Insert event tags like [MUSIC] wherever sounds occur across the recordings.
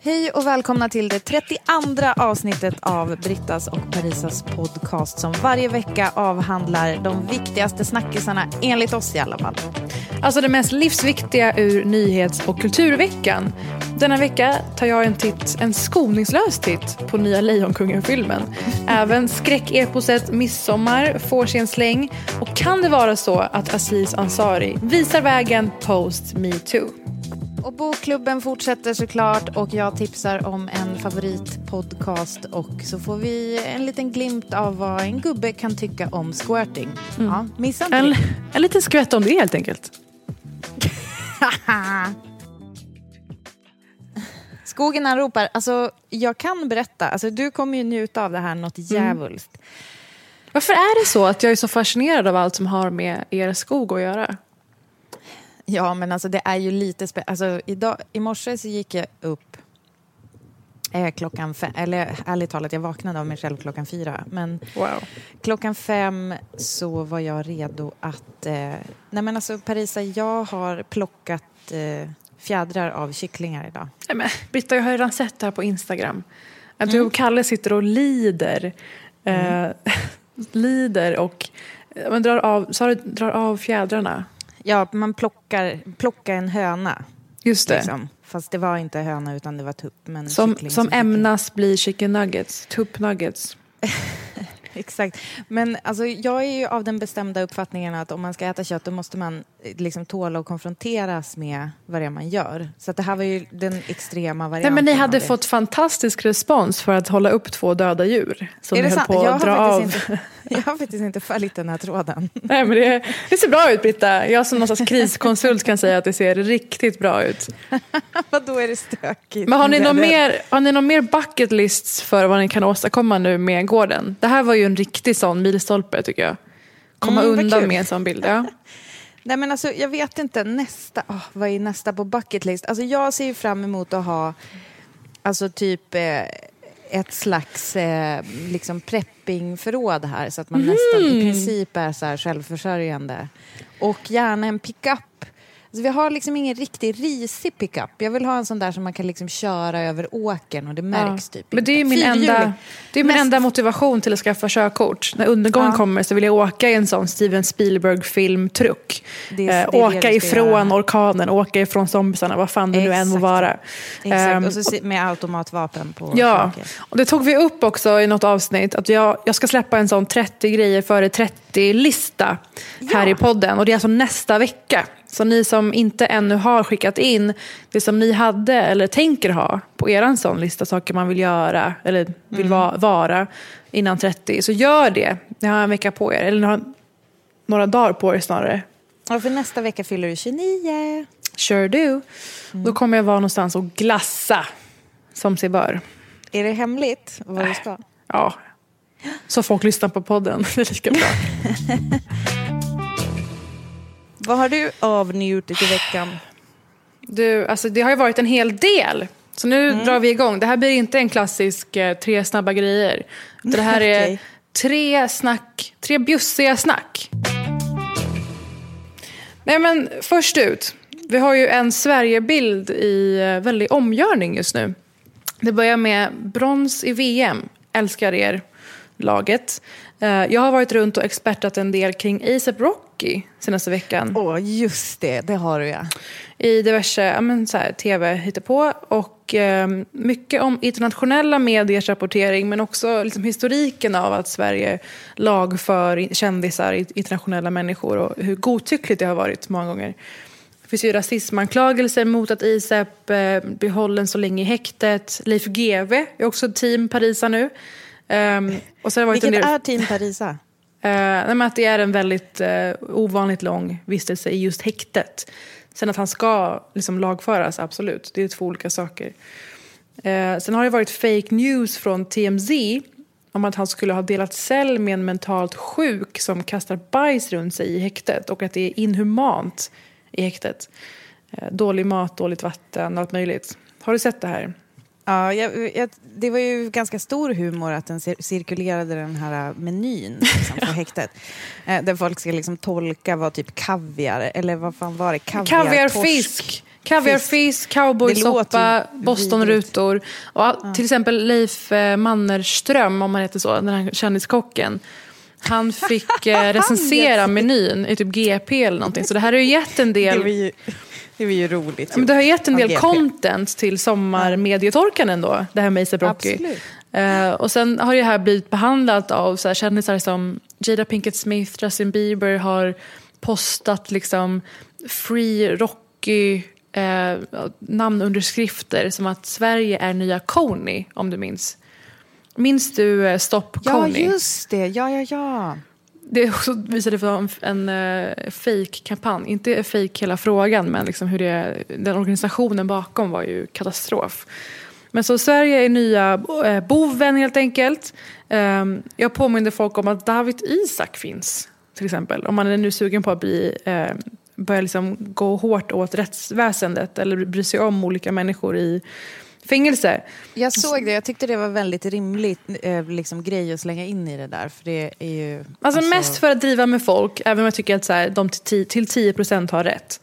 Hej och välkomna till det 32 avsnittet av Brittas och Parisas podcast som varje vecka avhandlar de viktigaste snackisarna, enligt oss i alla fall. Alltså det mest livsviktiga ur nyhets och kulturveckan. Denna vecka tar jag en titt, en skoningslös titt på nya Lejonkungen-filmen. [LAUGHS] Även skräckeposet Midsommar får sin släng. Och kan det vara så att Aziz Ansari visar vägen post metoo? Och bokklubben fortsätter såklart och jag tipsar om en favoritpodcast och så får vi en liten glimt av vad en gubbe kan tycka om squirting. Ja, missa inte En, en liten skvätt om det helt enkelt. [LAUGHS] Skogen han ropar, alltså jag kan berätta, alltså du kommer ju njuta av det här något djävulskt. Varför är det så att jag är så fascinerad av allt som har med er skog att göra? Ja, men alltså det är ju lite spe- alltså idag, I morse så gick jag upp eh, klockan fem, eller ärligt talat, jag vaknade av mig själv klockan fyra. Men Wow. klockan fem så var jag redo att... Eh, nej men alltså Parisa, jag har plockat eh, fjädrar av kycklingar idag. Nej, men, Britta, jag har redan sett det här på Instagram. Att du och Kalle sitter och lider. Eh, [LAUGHS] lider och eh, men drar, av, så drar av fjädrarna. Ja, man plockar, plockar en höna. Just det. Liksom. Fast det var inte höna utan det var tupp. Men Som, som fick- ämnas bli chicken nuggets, tupp nuggets. [LAUGHS] Exakt. Men alltså, jag är ju av den bestämda uppfattningen att om man ska äta kött då måste man eh, liksom tåla att konfronteras med vad det är man gör. Så det här var ju den extrema Nej, varianten. men ni hade fått fantastisk respons för att hålla upp två döda djur. Som Är det höll sant? på Jag att har, dra av. inte, [LAUGHS] [LAUGHS] jag har faktiskt inte följt den här tråden. Nej, men det, det ser bra ut Britta. Jag som någon slags [LAUGHS] kriskonsult kan säga att det ser riktigt bra ut. [LAUGHS] Vad då är det stökigt? Men har ni, någon mer, har ni någon mer bucket lists för vad ni kan åstadkomma nu med gården? Det här var ju en riktig sån milstolpe tycker jag. Komma Mm, undan med en sån bild. Ja. Nej men alltså jag vet inte, nästa, åh, vad är nästa på bucket list? Alltså jag ser ju fram emot att ha, alltså typ eh, ett slags eh, liksom preppingförråd här så att man nästan i princip är så här självförsörjande. Och gärna en pickup. Alltså vi har liksom ingen riktig risig pickup. Jag vill ha en sån där som man kan liksom köra över åkern och det märks typ Men det är min, Fyrhjulig. enda, det är min Mest- enda motivation till att skaffa körkort. När undergången Ja. kommer så vill jag åka i en sån Steven Spielberg-filmtruck. Eh, åka ifrån orkanen, åka ifrån zombisarna, vad fan det nu än må vara. Exakt, Ehm, och så se- med automatvapen på Ja, flaket. och det tog vi upp också i något avsnitt. Att jag, jag ska släppa en sån 30 grejer före 30-lista här i podden. Och det är alltså nästa vecka. Så ni som inte ännu har skickat in det som ni hade eller tänker ha på er sån lista, saker man vill göra eller vill Mm. va, vara innan 30. Så gör det. Ni har en vecka på er. Eller ni har några dagar på er snarare. Ja, för nästa vecka fyller du 29. Sure do. Mm. Då kommer jag vara någonstans och glassa som sig bör. Är det hemligt vad du ska? Ja, så folk lyssnar på podden. [LAUGHS] Det är lika bra. [LAUGHS] Vad har du avnjutit i veckan? Du, alltså det har ju varit en hel del. Så nu drar vi igång. Det här blir inte en klassisk eh, tre snabba grejer. Det här [LAUGHS] är Okej. tre snack, tre bjussiga snack. Nej men först ut. Vi har ju en Sverigebild i eh, väldig omgörning just nu. Det börjar med brons i VM. Älskar er, laget. Eh, jag har varit runt och expertat en del kring ASAP Rocky senaste veckan. Åh, just det. Det har du ja. I diverse ja, men, så här, tv hittepå. Och eh, mycket om internationella mediers rapportering men också liksom, historiken av att Sverige lagför kändisar, internationella människor och hur godtyckligt det har varit många gånger. Det finns ju rasismanklagelser mot att ISAP eh, blir hållen så länge i häktet. Leif GW är också team Parisa nu. Um, och så har det varit Vilket är Team Parisa? uh, [LAUGHS] nej, att det är en väldigt uh, ovanligt lång vistelse i just häktet. Sen att han ska liksom, lagföras, absolut. Det är två olika saker. Uh, sen har det varit fake news från TMZ om att han skulle ha delat cell med en mentalt sjuk som kastar bajs runt sig i häktet och att det är inhumant i häktet. Dålig mat, dåligt vatten, allt möjligt. Har du sett det här? Ja, jag, jag, det var ju ganska stor humor att den cirkulerade den här menyn liksom, [LAUGHS] på häktet. Eh, där folk ska liksom tolka vad typ kaviar, eller vad fan var det? Kaviar, kaviar fisk. Kaviar, fisk, cowboysoppa, bostonrutor. Och all, ja. Till exempel Leif eh, Mannerström, om man heter så, den här kändiskocken. Han fick eh, [LAUGHS] recensera menyn i typ GP eller någonting. Så det här har ju gett en del... Det var ju roligt. Men det har gett en del content till sommarmedietorkan ändå, det här med ASAP Rocky. Uh, och sen har det här blivit behandlat av så här, kändisar som Jada Pinkett Smith, Justin Bieber har postat liksom Free Rocky uh, namnunderskrifter som att Sverige är nya Coney, om du minns. Minns du uh, Stop Coney? Ja, just det. Ja, ja, ja. Det också visade för en, en uh, fake-kampanj. Inte fake hela frågan, men liksom hur det, den organisationen bakom var ju katastrof. Men så Sverige är nya eh, boven helt enkelt. Um, jag påminner folk om att David Isak finns, till exempel. Om man är nu sugen på att bli, uh, börja liksom gå hårt åt rättsväsendet eller bry sig om olika människor i fängelse. Jag såg det, jag tyckte det var väldigt rimligt eh, liksom, grej att slänga in i det där. För det är ju... Alltså, alltså... mest för att driva med folk, även om jag tycker att så här, de till, till 10% har rätt.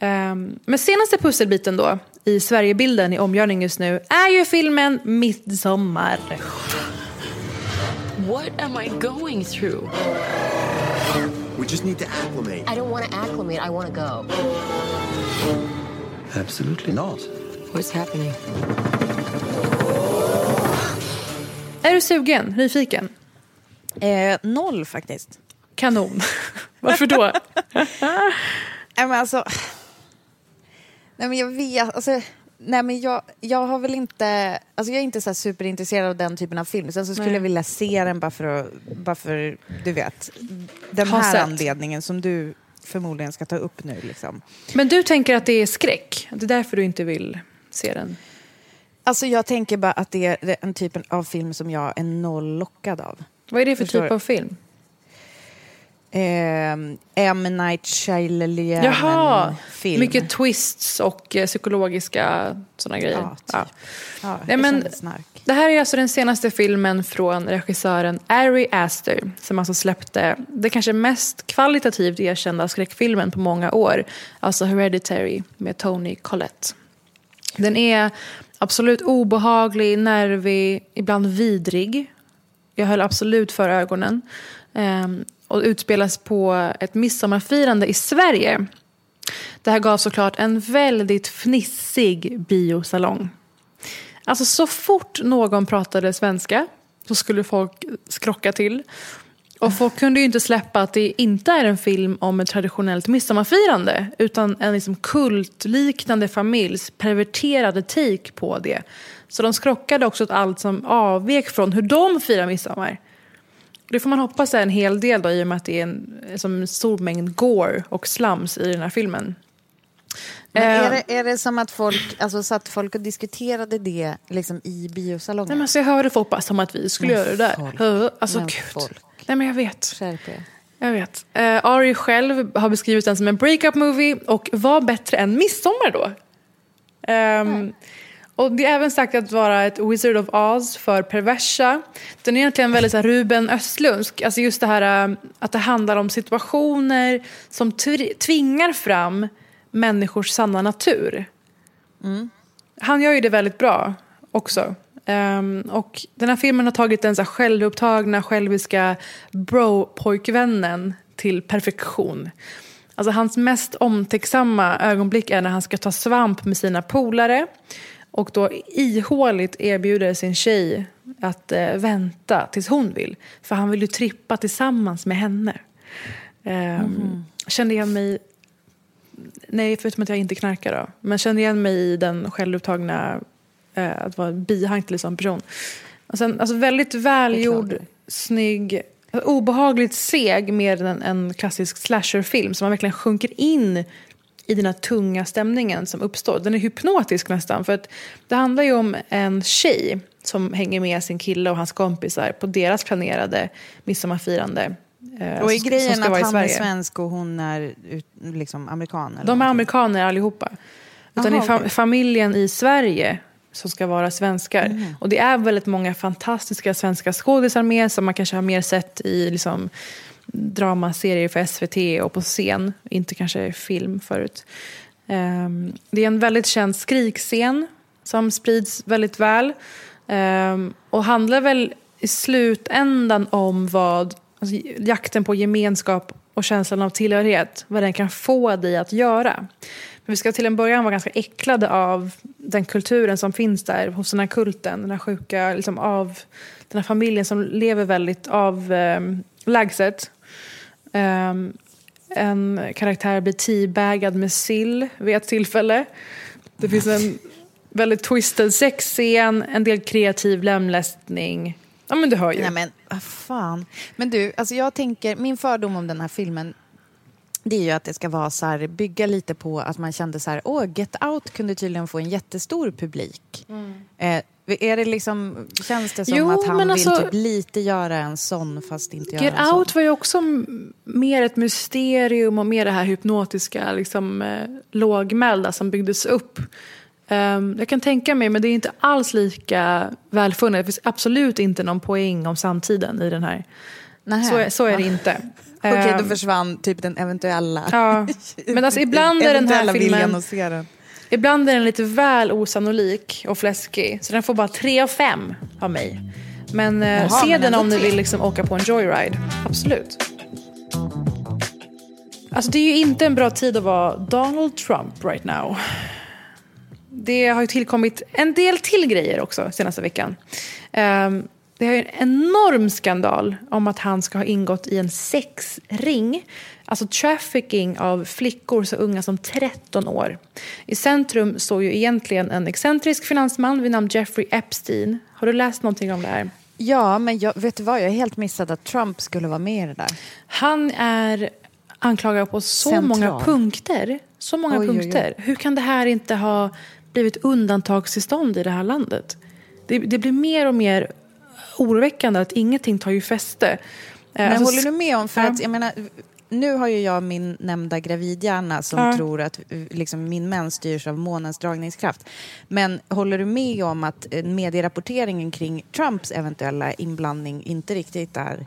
Um, men senaste pusselbiten då, i Sverigebilden i omgörning just nu, är ju filmen Midsommar. What am I going through? We just need to acclimate. I don't want to acclimate, I want to go. Absolutely not. What's happening? Är du sugen? Nyfiken? Eh, noll faktiskt. Kanon. [LAUGHS] Varför då? nej men alltså... Nej men jag vet, alltså... Nej men jag, jag har väl inte, alltså jag är inte så superintresserad av den typen av film. Sen så skulle nej. jag vilja se den bara för, att, bara för du vet, den här sett. anledningen som du förmodligen ska ta upp nu. Liksom. Men du tänker att det är skräck? Det är därför du inte vill se den? Alltså jag tänker bara att det är en typ av film som jag är noll lockad av. Vad är det för Förstår typ av film? Eh, M. Night Shyamalan-film. mycket twists och eh, psykologiska sådana grejer. Ja, typ. ja. ja Nej, men, det här är alltså den senaste filmen från regissören Ari Aster som alltså släppte det kanske mest kvalitativt erkända skräckfilmen på många år. Alltså Hereditary med Tony Collette. Den är absolut obehaglig, nervig, ibland vidrig. Jag höll absolut för ögonen. Um, och utspelas på ett midsommarfirande i Sverige. Det här gav såklart en väldigt fnissig biosalong. Alltså så fort någon pratade svenska så skulle folk skrocka till. Och folk kunde ju inte släppa att det inte är en film om ett traditionellt midsommarfirande utan en liksom kultliknande familjs perverterade take på det. Så de skrockade också åt allt som avvek från hur de firar midsommar. Det får man hoppas är en hel del då, i och med att det är en, som en stor mängd gore och slams i den här filmen. Men är, det, är det som att folk, alltså satt folk och diskuterade det liksom i biosalongen? Nej, men så jag hörde folk bara som att vi skulle men göra det där. Folk. Alltså men gud. Folk. Nej men jag vet. Skärp er. Jag vet. Uh, Ari själv har beskrivit den som en breakup movie och var bättre än Midsommar då. Um, och det är även sagt att vara ett Wizard of Oz för perversa. Den är egentligen väldigt så här, Ruben Östlundsk. Alltså just det här uh, att det handlar om situationer som tvingar fram människors sanna natur. Han gör ju det väldigt bra också. Ehm, och den här filmen har tagit den så här självupptagna, själviska bro-pojkvännen till perfektion. Alltså hans mest omtänksamma ögonblick är när han ska ta svamp med sina polare och då ihåligt erbjuder sin tjej att eh, vänta tills hon vill. För han vill ju trippa tillsammans med henne. Ehm, Kände igen mig, nej förutom att jag inte knarkar då, men kände igen mig i den självupptagna, eh, att vara bihang till en sån person. Och sen, alltså väldigt välgjord, snygg, obehagligt seg mer än en klassisk slasherfilm som man verkligen sjunker in i den här tunga stämningen som uppstår. Den är hypnotisk nästan. För att det handlar ju om en tjej som hänger med sin kille och hans kompisar på deras planerade midsommarfirande. Eh, Och är grejen att han är svensk och hon är ut, liksom amerikan? Eller De är någonting? amerikaner allihopa. Utan Aha, det är fa- okej. familjen i Sverige som ska vara svenskar. Mm. Och det är väldigt många fantastiska svenska skådisar med som man kanske har mer sett i liksom, dramaserier för SVT och på scen. Inte kanske film förut. Ehm, det är en väldigt känd skrikscen som sprids väldigt väl. Ehm, och handlar väl i slutändan om vad alltså, jakten på gemenskap och känslan av tillhörighet, vad den kan få dig att göra. Men vi ska till en början vara ganska äcklade av den kulturen som finns där hos den här kulten, den här sjuka, liksom av den här familjen som lever väldigt avlägset. Ehm, um, ehm, en karaktär blir teabagad med sill vid ett tillfälle. Det finns en väldigt twisted sexscen, en del kreativ lemlästning. Ja men du hör ju. Nej men vad fan. Men du, alltså jag tänker, min fördom om den här filmen det är ju att det ska vara så här, bygga lite på att man kände så här, åh, Get Out kunde tydligen få en jättestor publik. Eh, är det liksom, känns det som Jo, att han vill alltså- typ lite göra en sån fast inte göra Get en sån? Out var ju också mer ett mysterium och mer det här hypnotiska, liksom, eh, lågmälda som byggdes upp. Ehm, jag kan tänka mig, men det är inte alls lika välfunnet. Det finns absolut inte någon poäng om samtiden i den här. Så är, så är det inte. [LAUGHS] Okej, då Ehm, försvann typ den eventuella... Ja, [LAUGHS] men alltså ibland är den här filmen. Ibland är den lite väl osannolik och fläskig. Så den får bara 3 av 5 av mig. Men eh, Jaha, se men den om ni vill liksom åka på en joyride. Absolut. Alltså det är ju inte en bra tid att vara Donald Trump right now. Det har ju tillkommit en del till grejer också senaste veckan. Ehm, det är ju en enorm skandal om att han ska ha ingått i en sexring. Alltså trafficking av flickor så unga som 13 år. I centrum står ju egentligen en excentrisk finansman vid namn Jeffrey Epstein. Har du läst någonting om det här? Ja, men jag, vet du vad? Jag har helt missat att Trump skulle vara med i det där. Han är anklagad på så Central. många punkter. Så många Oj, oj, oj. punkter. Hur kan det här inte ha blivit undantagstillstånd i det här landet? Det, det blir mer och mer oroväckande att ingenting tar ju fäste. Men Alltså, håller du med om, för ja. att jag menar, nu har ju jag min nämnda gravidhjärna som Ja. tror att eh, liksom, min mens styrs av månens dragningskraft. Men håller du med om att eh, medierapporteringen kring Trumps eventuella inblandning inte riktigt är...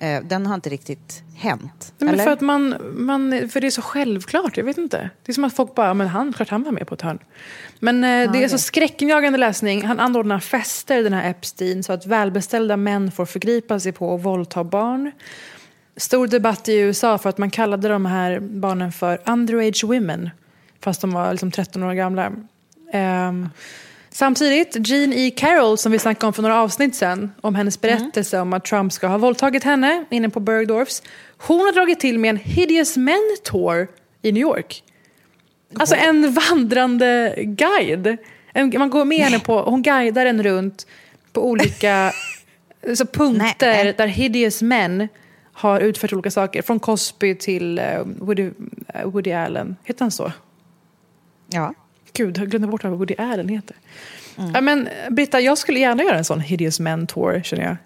Eh, den har inte riktigt hänt? Nej, men eller? för, att man, man, för det är så självklart, jag vet inte. Det är som att folk bara, men han, klart han var med på ett hörn. Men eh, det är okej. så skräckinjagande läsning. Han anordnar fester, den här Epstein, så att välbeställda män får förgripa sig på och våldta barn. Stor debatt i USA för att man kallade de här barnen för underage women. Fast de var liksom 13 år gamla. Ehm, Samtidigt, Jean E. Carroll som vi snackade om för några avsnitt sen om hennes berättelse om att Trump ska ha våldtagit henne inne på Bergdorfs. Hon har dragit till med en Hideous Men Tour i New York. Alltså en vandrande guide. En, man går med henne på, hon guidar en runt på olika [LAUGHS] så punkter Nej. där hideous men har utfört olika saker. Från Cosby till eh, Woody, eh, Woody Allen. Heter han så? Ja. Gud, jag glömde bort vad Woody Allen heter. Ja, men, Britta, jag skulle gärna göra en sån hideous men tour, känner jag.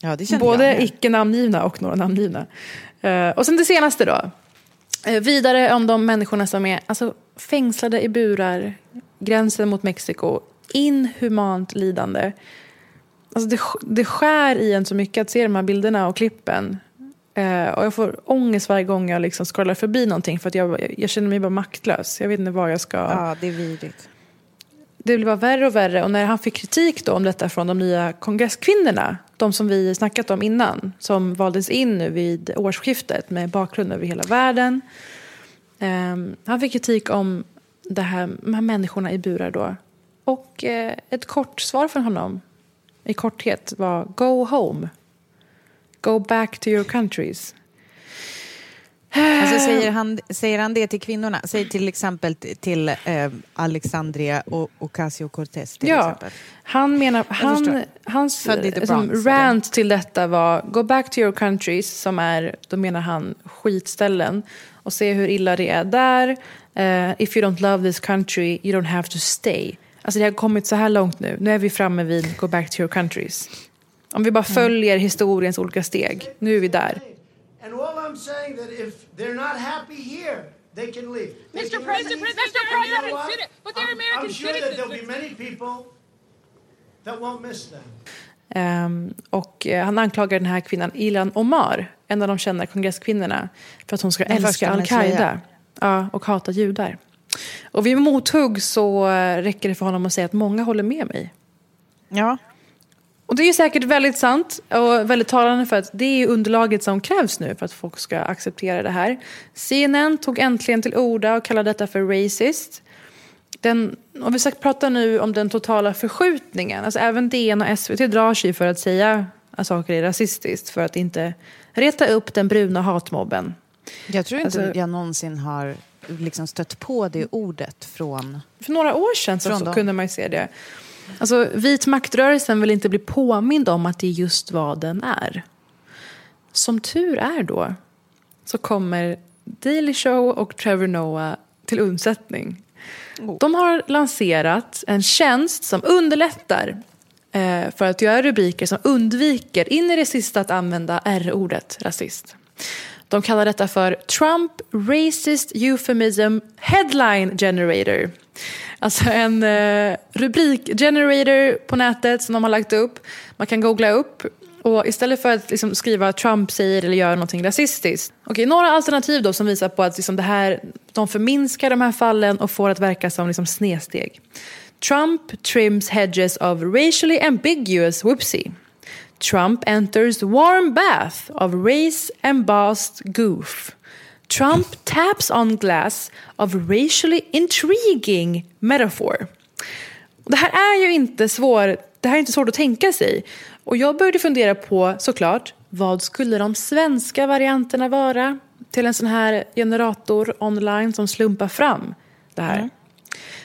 ja, det känner Både jag med. icke-namngivna och några namngivna. Eh, och sen det senaste då. Eh, vidare om de människorna som är alltså, fängslade i burar, gränsen mot Mexiko, inhumant lidande. Alltså det, det skär i en så mycket att se de här bilderna och klippen. Eh, och jag får ångest varje gång jag liksom scrollar förbi någonting för att jag, jag känner mig bara maktlös. Jag vet inte vad jag ska... Ja, det är vidrigt. Det blir bara värre och värre. Och när han fick kritik då om detta från de nya kongresskvinnorna, de som vi snackat om innan, som valdes in nu vid årsskiftet med bakgrund över hela världen. Eh, han fick kritik om det här, de här människorna i burar då. Och eh, ett kort svar från honom, i korthet, var Go home. Go back to your countries. Alltså, säger, han, säger han det till kvinnorna? Säg till exempel till eh, Alexandria och Ocasio-Cortez. Ja, exempel. han menar, han, hans eh, Bronx, rant till detta var Go back to your countries, som är, då menar han skitställen, och se hur illa det är där. Eh, if you don't love this country, you don't have to stay. Alltså det har kommit så här långt nu. Nu är vi framme vid Go back to your countries. Om vi bara Mm. följer historiens olika steg, nu är vi där. And all I'm saying that if they're not happy here, they can leave. They Mr. can President, leave. Mr. And you know President, but they're I'm- American I'm sure that there'll be citizens. many people that won't miss them. Ehm, och eh, han anklagar den här kvinnan, Ilan Omar, en av de kända kongresskvinnorna, för att hon ska Den älska al-Qaida ja, och hata judar. Och vid mothugg så eh, räcker det för honom att säga att många håller med mig. Ja. Och det är säkert väldigt sant och väldigt talande för att det är underlaget som krävs nu för att folk ska acceptera det här. CNN tog äntligen till orda och kallade detta för racist. Den, och vi ska prata nu om den totala förskjutningen. Alltså även DN och SVT drar sig för att säga att saker är rasistiskt för att inte reta upp den bruna hatmobben. Jag tror inte Alltså- jag någonsin har liksom stött på det ordet från... För några år sedan så, så kunde man ju se det. Alltså, vit maktrörelsen vill inte bli påmind om att det är just vad den är. Som tur är då så kommer Daily Show och Trevor Noah till undsättning. De har lanserat en tjänst som underlättar eh, för att göra rubriker som undviker in i det sista att använda R-ordet rasist. De kallar detta för Trump Racist Euphemism Headline Generator. Alltså en eh, rubrikgenerator på nätet som de har lagt upp. Man kan googla upp och istället för att liksom skriva Trump säger eller gör någonting rasistiskt. Okej, några alternativ då som visar på att liksom det här, de förminskar de här fallen och får att verka som liksom snedsteg. Trump trims hedges of racially ambiguous whoopsie. Trump enters warm bath of race embossed goof. Trump taps on glass of racially intriguing metaphor. Det här är ju inte svår, det här är inte svårt att tänka sig. Och jag började fundera på, såklart, vad skulle de svenska varianterna vara till en sån här generator online som slumpar fram det här?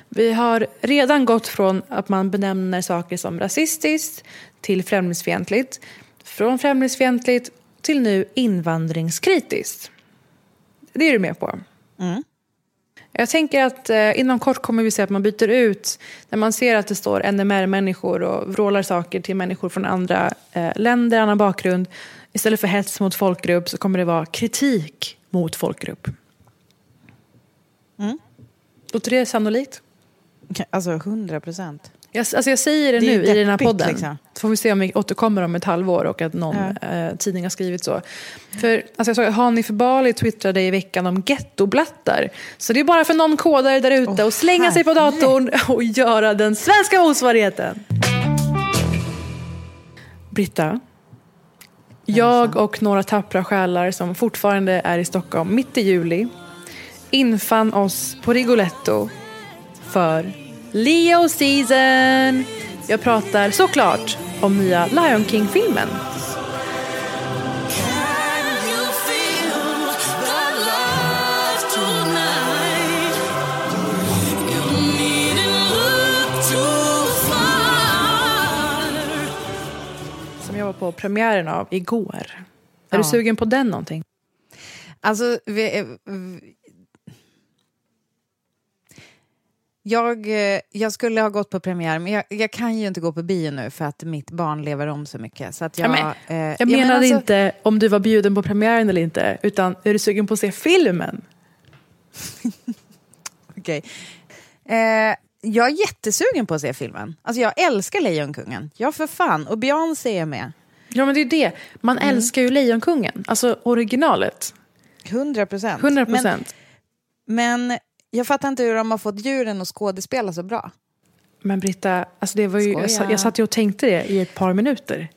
Vi har redan gått från att man benämner saker som rasistiskt till främlingsfientligt. Från främlingsfientligt till nu invandringskritiskt. Det är du med på? Jag tänker att eh, inom kort kommer vi se att man byter ut, när man ser att det står NMR-människor och vrålar saker till människor från andra eh, länder, annan bakgrund. Istället för hets mot folkgrupp så kommer det vara kritik mot folkgrupp. Låter det sannolikt? Alltså 100 procent. Jag, alltså jag säger det, Det nu i den här podden. liksom. Så får vi se om vi återkommer om ett halvår och att någon eh, tidning har skrivit så. För alltså jag såg Hanif Bali twittrade i veckan om gettoblattar. Så det är bara för någon kodare där ute Åh, att slänga sig på datorn [LAUGHS] och göra den svenska motsvarigheten. Britta, jag och några tappra själar som fortfarande är i Stockholm mitt i juli infann oss på Rigoletto för Leo season. Jag pratar såklart om nya Lion King-filmen. Som jag var på premiären av igår. Är Ja. du sugen på den någonting? Alltså, vi, eh, v- jag, eh, jag skulle ha gått på premiär, men jag, jag kan ju inte gå på bio nu för att mitt barn lever om så mycket. Så att jag, Ja, men, eh, Jag ja, men menade alltså- inte om du var bjuden på premiären eller inte, utan är du sugen på att se filmen? [LAUGHS] Okej. Eh, jag är jättesugen på att se filmen. Alltså jag älskar Lejonkungen. Ja, för fan. Och Beyoncé är med. Ja, men det är det. Man älskar ju Lejonkungen, alltså originalet. 100 procent. 100 Men, procent. men jag fattar inte hur de har fått djuren att skådespela så bra. Men Britta, alltså det var ju, jag, Skoja. jag satt ju och tänkte det i ett par minuter.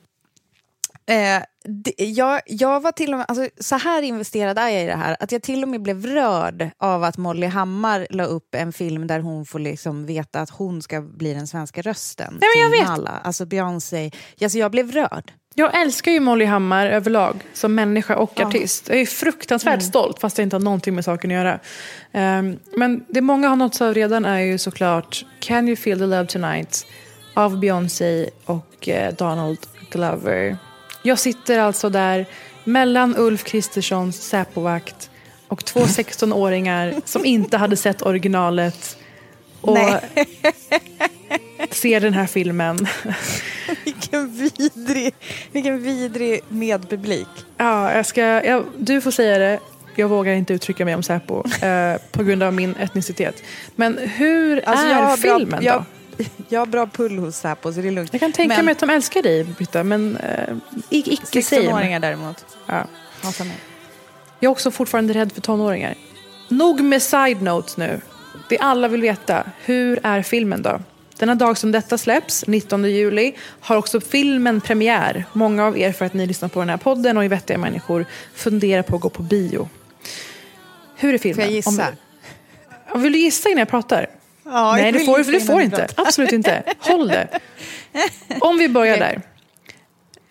Eh, det, jag, jag var till och med, alltså, så här investerad är jag i det här, att jag till och med blev rörd av att Molly Hammar la upp en film där hon får liksom veta att hon ska bli den svenska rösten. Nej, men jag vet. Nala. Alltså Beyoncé. Alltså, jag blev rörd. Jag älskar ju Molly Hammar överlag som människa och artist. Jag är fruktansvärt Mm. stolt fast jag inte har någonting med saken att göra. Ehm, men det många har nåtts av redan är ju såklart Can you feel the love tonight av Beyoncé och eh, Donald Glover. Jag sitter alltså där mellan Ulf Kristerssons Säpovakt och två [LAUGHS] 16-åringar som inte hade sett originalet och Nej. [LAUGHS] ser den här filmen. [LAUGHS] Vilken vidrig, vilken vidrig medpublik. Ja, jag ska, jag, du får säga det. Jag vågar inte uttrycka mig om Säpo [LAUGHS] eh, på grund av min etnicitet. Men hur Alltså, är jag, filmen bra, då? jag, jag har bra pull hos Säpo, så det är lugnt. Jag kan tänka Men mig att de älskar dig, Britta, men eh, icke same. 16-åringar däremot Ja. Jag är också fortfarande rädd för tonåringar. Nog med side notes nu. Det alla vill veta, hur är filmen då? Denna dag som detta släpps, 19 juli, har också filmen premiär. Många av er, för att ni lyssnar på den här podden och är vettiga människor, funderar på att gå på bio. Hur är filmen? Får jag gissa? Om, vill du gissa innan jag pratar? Ja, Nej, vill får, innan får du inte. Absolut inte. Håll det. [LAUGHS] Om vi börjar där.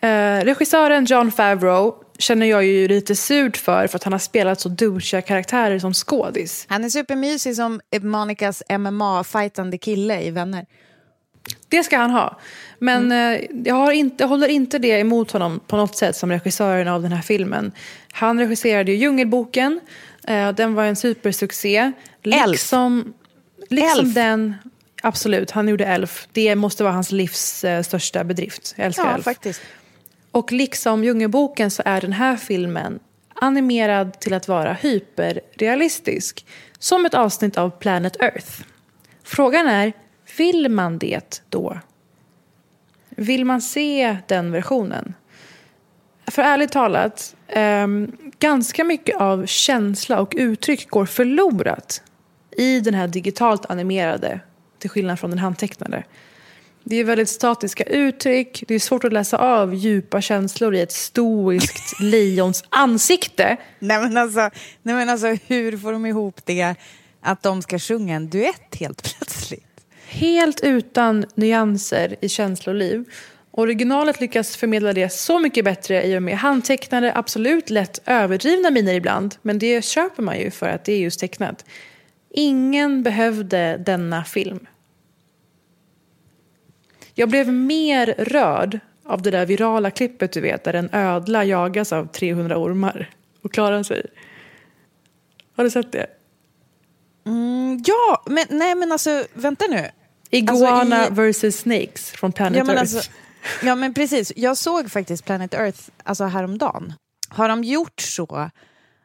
Eh, regissören John Favreau känner jag ju lite surt för för att han har spelat så douchiga karaktärer som skådis. Han är supermysig som Monikas MMA-fightande kille i Vänner. Det ska han ha. Men eh, jag, har inte, jag håller inte det emot honom på något sätt som regissören av den här filmen. Han regisserade ju Djungelboken. Eh, den var en supersuccé. Liksom, liksom Elf. den... Absolut, han gjorde Elf. Det måste vara hans livs eh, största bedrift. Jag älskar Ja, Elf. faktiskt. Och liksom Djungelboken så är den här filmen animerad till att vara hyperrealistisk. Som ett avsnitt av Planet Earth. Frågan är, vill man det då? Vill man se den versionen? För ärligt talat, ehm, ganska mycket av känsla och uttryck går förlorat i den här digitalt animerade, till skillnad från den handtecknade. Det är väldigt statiska uttryck, det är svårt att läsa av djupa känslor i ett stoiskt [LAUGHS] lejons ansikte. Nej men, alltså, nej men alltså, hur får de ihop det att de ska sjunga en duett helt plötsligt? Helt utan nyanser i känsloliv. Originalet lyckas förmedla det så mycket bättre i och med handtecknade, absolut lätt överdrivna miner ibland. Men det köper man ju för att det är just tecknat. Ingen behövde denna film. Jag blev mer rörd av det där virala klippet du vet där en ödla jagas av 300 ormar och klarar sig. Har du sett det? Mm, ja, men nej men alltså vänta nu. Iguana Alltså, i- vs Snakes från Planet Ja Earth. alltså, ja men precis, jag såg faktiskt Planet Earth alltså häromdagen. Har de gjort så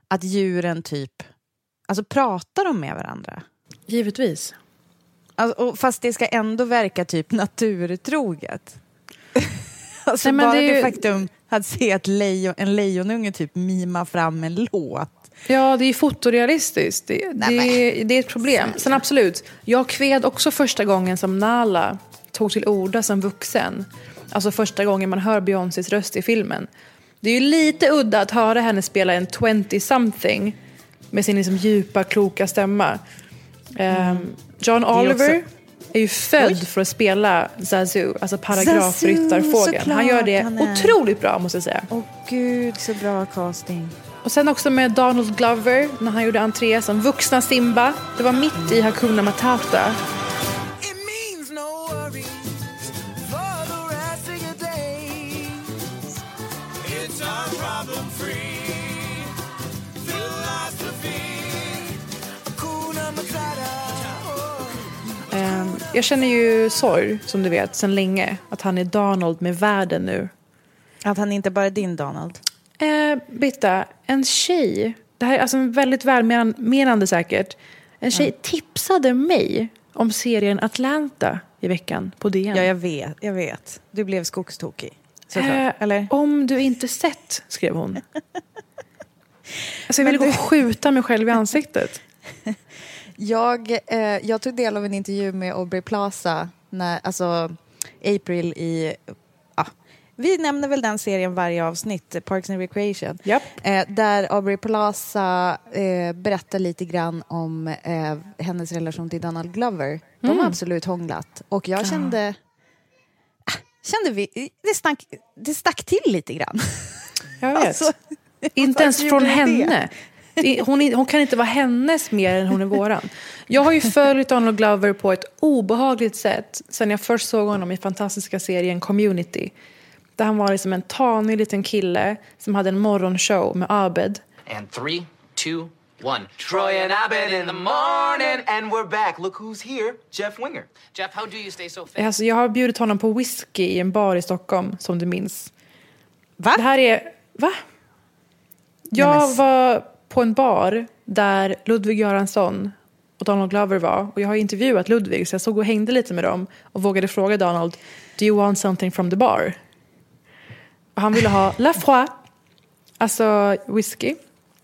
att djuren typ, alltså pratar de med varandra? Givetvis. Alltså, fast det ska ändå verka typ naturtroget. [LAUGHS] alltså Nej, bara det är det, ju- faktum att se ett lejon, en lejonunge typ mima fram en låt. Ja, det är fotorealistiskt. Det, Nej, det, det är ett problem. Sen absolut, jag kved också första gången som Nala tog till orda som vuxen. Alltså första gången man hör Beyoncés röst i filmen. Det är ju lite udda att höra henne spela en 20-something med sin liksom djupa, kloka stämma. Ehm, John Oliver också- är ju född för att spela Zazu, alltså paragrafryttarfågeln. Han gör det han är. otroligt bra måste jag säga. Åh gud, så bra casting. Och sen också med Donald Glover när han gjorde entré som vuxna Simba. Det var mitt i Hakuna Matata. Jag känner ju sorg, som du vet, sen länge. Att han är Donald med världen nu. Att han inte bara är din Donald. Eh, Bitta, en tjej, det här är alltså väldigt välmenande säkert. En tjej tipsade mig om serien Atlanta i veckan på DN. Ja, jag vet. Jag vet. Du blev skogstokig. Eh, Eller? Om du inte sett, skrev hon. [LAUGHS] Alltså jag ville gå och skjuta mig själv i ansiktet. [LAUGHS] Jag, eh, jag tog del av en intervju med Aubrey Plaza, när, alltså April i... Ja, vi nämner väl den serien varje avsnitt, Parks and Recreation. Japp. Eh, där Aubrey Plaza eh, berättar lite grann om eh, hennes relation till Donald Glover. De Mm. har absolut hånglat. Och jag kände... Ah, kände vi, det, stack, det stack till lite grann. Jag vet. [LAUGHS] Alltså, inte ens från henne. Hon, är- hon kan inte vara hennes mer än hon är våran. Jag har ju följt Donald Glover på ett obehagligt sätt sen jag först såg honom i fantastiska serien Community. Där han var liksom en tanig liten kille som hade en morgonshow med Abed. And three, two, one. Troy and Abed in the morning, and we're back. Look who's here, Jeff Winger. Jeff, how do you stay so fit? Alltså, jag har bjudit honom på whisky i en bar i Stockholm, som du minns. Va? Det här är... Va? Jag var på en bar där Ludvig Göransson och Donald Glover var. Och jag har intervjuat Ludvig så jag såg och hängde lite med dem och vågade fråga Donald Do you want something from the bar? Och han ville ha La Froid, alltså whisky.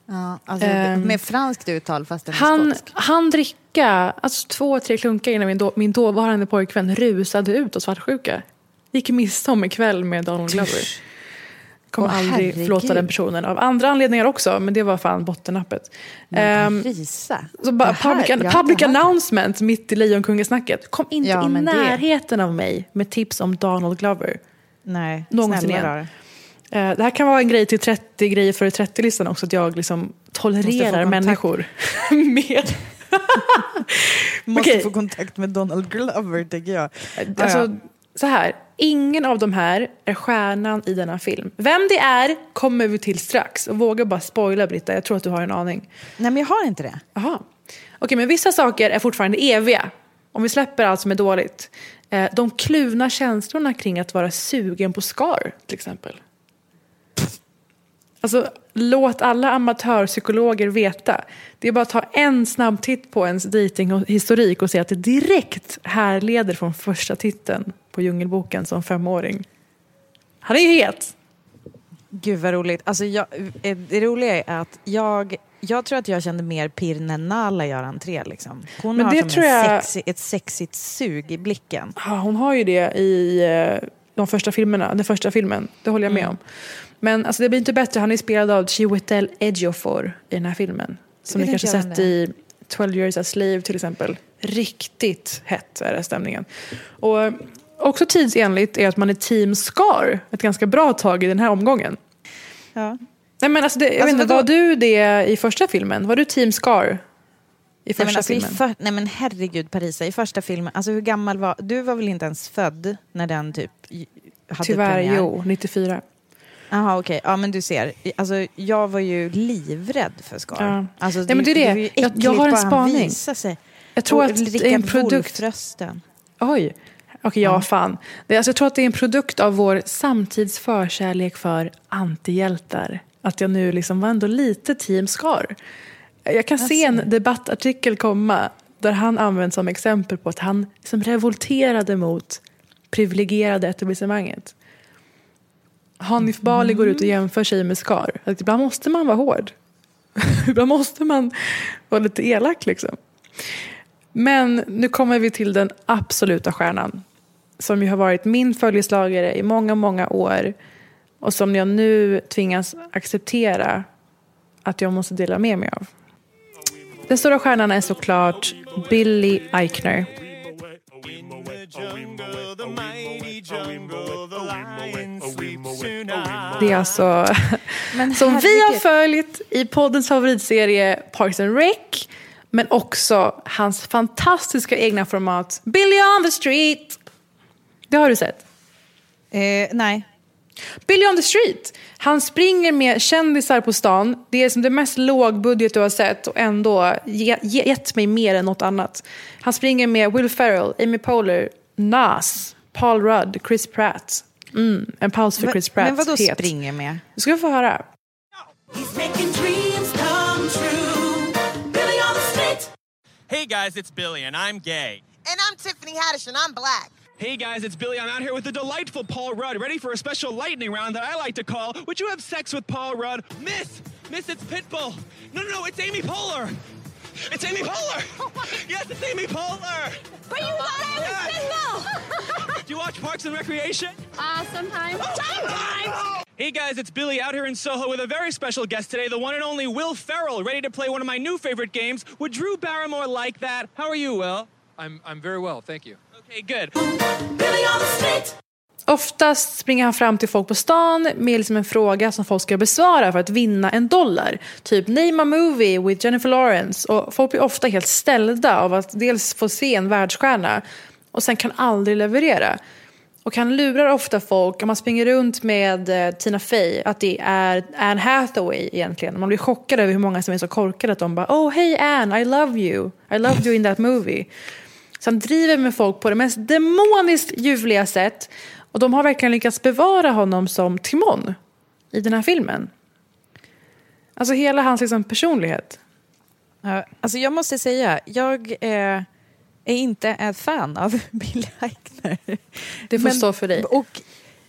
Ja, alltså, Ehm, med franskt uttal fast är Han, skotsk. han dricka alltså två, tre klunkar innan min, då, min dåvarande pojkvän rusade ut av svartsjuka. Gick miste om en kväll med Donald Glover. Kommer Åh, aldrig herregud. förlåta den personen. Av andra anledningar också, men det var fan bottennappet. Ehm, Risa. så bara Det här- public, hört det. announcement mitt i Lejonkungasnacket. Kom inte Ja, i men det- närheten av mig med tips om Donald Glover. Nej, Någonsin igen. rara. Eh, det här kan vara en grej till 30 grejer för 30-listan också, att jag liksom tolererar människor [LAUGHS] med [LAUGHS] Måste Okej. få kontakt med Donald Glover, tycker jag. Alltså, så här. Ingen av de här är stjärnan i denna film. Vem det är kommer vi till strax. Och våga bara spoila, Britta. Jag tror att du har en aning. Nej, men jag har inte det. Jaha. Okej, men vissa saker är fortfarande eviga. Om vi släpper allt som är dåligt. Eh, de kluvna känslorna kring att vara sugen på Scar, till exempel. Alltså, låt alla amatörpsykologer veta. Det är bara att ta en snabb titt på ens dejtinghistorik och se att det direkt härleder från första titeln på Djungelboken som femåring. Han är ju het. Gud vad roligt. Alltså, jag, eh, det roliga är att jag, jag tror att jag kände mer pirr när Nala gör entré. Liksom. Hon Men har det som jag- sexy, ett sexigt sug i blicken. Ja, hon har ju det i eh, de första filmerna, den första filmen. Det håller jag med om. Men alltså, det blir inte bättre. Han är spelad av Chiwetel Ejiofor i den här filmen. Som ni kanske sett det i 12 years a slave till exempel. Riktigt hett är det stämningen. Och också tidsenligt är att man är team Scar ett ganska bra tag i den här omgången. Ja. Nej, men alltså det, jag Alltså, vet inte, var du det i första filmen? Var du team Scar i Nej, första men alltså, filmen? för, nej men herregud Parisa, i första filmen, alltså hur gammal var du? var väl inte ens född när den typ hade Tyvärr, premiär? jo. 94. Jaha okej, ja men du ser. Alltså jag var ju livrädd för Scar. Ja. Alltså, Nej, men det är det. ju Jag- jag har en spaning. Jag tror Och att det är en produkt... Wolff-rösten. Oj. Okej, ja, fan. Det, alltså, jag tror att det är en produkt av vår samtids förkärlek för antihjältar. Att jag nu liksom var ändå lite team Scar. Jag kan se en debattartikel komma där han används som exempel på att han liksom revolterade mot privilegierade etablissemanget. Hanif Bali går ut och jämför sig med Scar. Att ibland måste man vara hård. [LAUGHS] ibland måste man vara lite elak liksom. Men nu kommer vi till den absoluta stjärnan. Som ju har varit min följeslagare i många, många år. Och som jag nu tvingas acceptera att jag måste dela med mig av. Den stora stjärnan är såklart Billy Eichner. Det är alltså [LAUGHS] som vi har följt i poddens favoritserie Parks and Rec. Men också hans fantastiska egna format Billy on the street. Det har du sett? Eh, nej. Billy on the street. Han springer med kändisar på stan. Det är som det mest lågbudget du har sett och ändå ge, ge, gett mig mer än något annat. Han springer med Will Ferrell, Amy Poehler, Nas, Paul Rudd, Chris Pratt. Mm, en paus för Chris Pratt. Men vadå Het. springer med? Du ska få höra. He's making dreams come true. Billy on the street. Hey guys, it's Billy, and I'm gay. And I'm Tiffany Haddish, and I'm black. Hey guys, it's Billy. I'm out here with the delightful Paul Rudd, ready for a special lightning round that I like to call Would you have sex with Paul Rudd? Miss! Miss, it's Pitbull! No, no, no, it's Amy Poehler! It's Amy Poehler! [LAUGHS] yes, it's Amy Poehler! But you thought I was Pitbull! [LAUGHS] Do you watch Parks and Recreation? Uh, sometimes. Sometimes! Hey guys, it's Billy out here in Soho with a very special guest today, the one and only Will Ferrell, ready to play one of my new favorite games. Would Drew Barrymore like that? How are you, Will? I'm, I'm very well, thank you. Okay, good. Billy on the street! Oftast springer han fram till folk på stan med liksom en fråga som folk ska besvara för att vinna en dollar. Typ “Name a movie with Jennifer Lawrence” och folk blir ofta helt ställda av att dels få se en världsstjärna och sen kan aldrig leverera. Och han lurar ofta folk, om man springer runt med eh, Tina Fey, att det är Anne Hathaway egentligen. Man blir chockad över hur många som är så korkade att de bara “Oh hey Anne, I love you, I loved you in that movie”. Så han driver med folk på det mest demoniskt ljuvliga sätt. Och de har verkligen lyckats bevara honom som Timon i den här filmen. Alltså hela hans liksom, personlighet. Ja, alltså jag måste säga, jag eh, är inte ett fan av [LAUGHS] Billy Eichner. Det får Men- stå för dig. Och,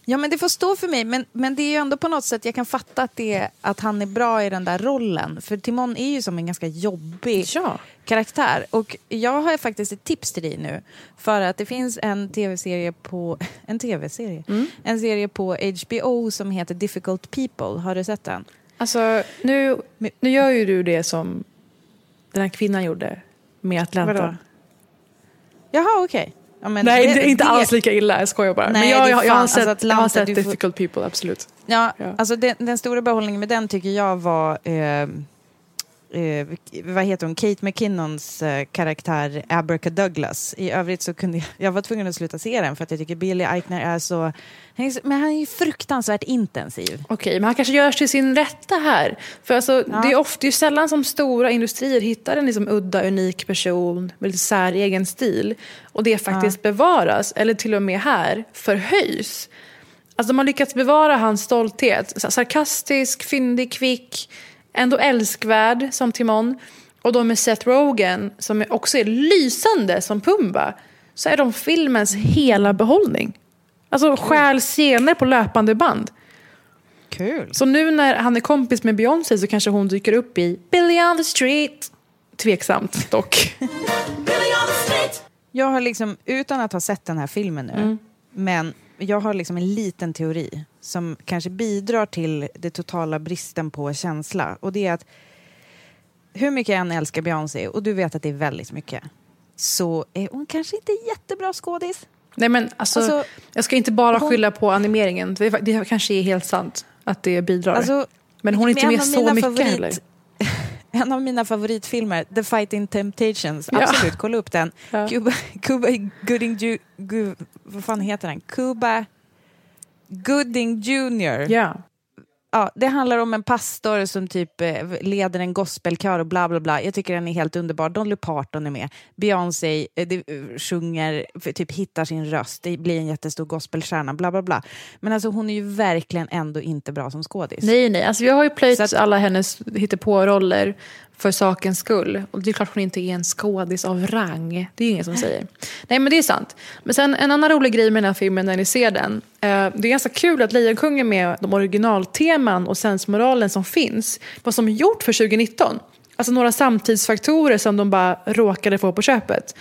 ja, men det får stå för mig. Men, men det är ju ändå på något sätt, jag kan fatta att, det, att han är bra i den där rollen. För Timon är ju som en ganska jobbig Ja. karaktär. Och jag har faktiskt ett tips till dig nu. För att det finns en tv-serie på... [LAUGHS] En tv-serie? Mm. En serie på HBO som heter Difficult People. Har du sett den? Alltså, nu, nu gör ju du det som den här kvinnan gjorde med Atlanta. Vadå? Jaha, okej. Ja, Nej, det- det, är inte det- alls lika illa. Jag skojar bara. Nej, Men jag, jag, jag har sett, alltså jag har sett du får- Difficult People, absolut. Ja, Ja. alltså den, den stora behållningen med den tycker jag var... Eh, eh, vad heter hon? Kate McKinnons eh, karaktär Aberka Douglas. I övrigt så kunde jag... [LAUGHS] Jag var tvungen att sluta se den för att jag tycker Billy Eichner är så... Men han är ju fruktansvärt intensiv. Okej, men han kanske görs till sin rätta här. För alltså, Ja. det är ofta det är sällan som stora industrier hittar en liksom udda, unik person med lite säregen stil. Och det faktiskt bevaras, eller till och med här, förhöjs. Alltså de har lyckats bevara hans stolthet. Sarkastisk, fyndig, kvick, ändå älskvärd som Timon. Och då med Seth Rogen, som är- också är lysande som Pumba. Så är de filmens hela behållning. Alltså stjäl scener på löpande band. Kul. Så nu när han är kompis med Beyoncé så kanske hon dyker upp i Billy on the street. Tveksamt dock. [LAUGHS] Billy on the street! Jag har liksom, utan att ha sett den här filmen nu, Mm. men jag har liksom en liten teori som kanske bidrar till det totala bristen på känsla. Och det är att hur mycket jag än älskar Beyoncé, och du vet att det är väldigt mycket, så är hon kanske inte jättebra skådis. Nej men alltså, Alltså, jag ska inte bara hon- skylla på animeringen. Det, det kanske är helt sant att det bidrar. Alltså, men hon är inte med så mycket favorit- heller. [LAUGHS] En av mina favoritfilmer, The Fighting Temptations. Ja. Absolut, kolla upp den. Ja. Cuba, Cuba Gooding Ju, Vad fan heter den? Cuba Gooding Jr. Ja. Ja, det handlar om en pastor som typ eh, leder en gospelkör och bla bla bla. Jag tycker den är helt underbar. Dolly Parton är med. Beyoncé eh, det, eh, sjunger, typ hittar sin röst. Det blir en jättestor gospelstjärna, bla bla bla. Men alltså hon är ju verkligen ändå inte bra som skådis. Nej, nej. Alltså, jag har ju plöjt alla hennes hittepå-roller för sakens skull. Och det är klart hon inte är en skådis av rang. Det är ingen som säger. Nej, men det är sant. Men sen en annan rolig grej med den här filmen när ni ser den. Eh, det är ganska kul att Lejonkungen med de originalteman och sensmoralen som finns. Vad som är gjort för 2019. Alltså några samtidsfaktorer som de bara råkade få på köpet.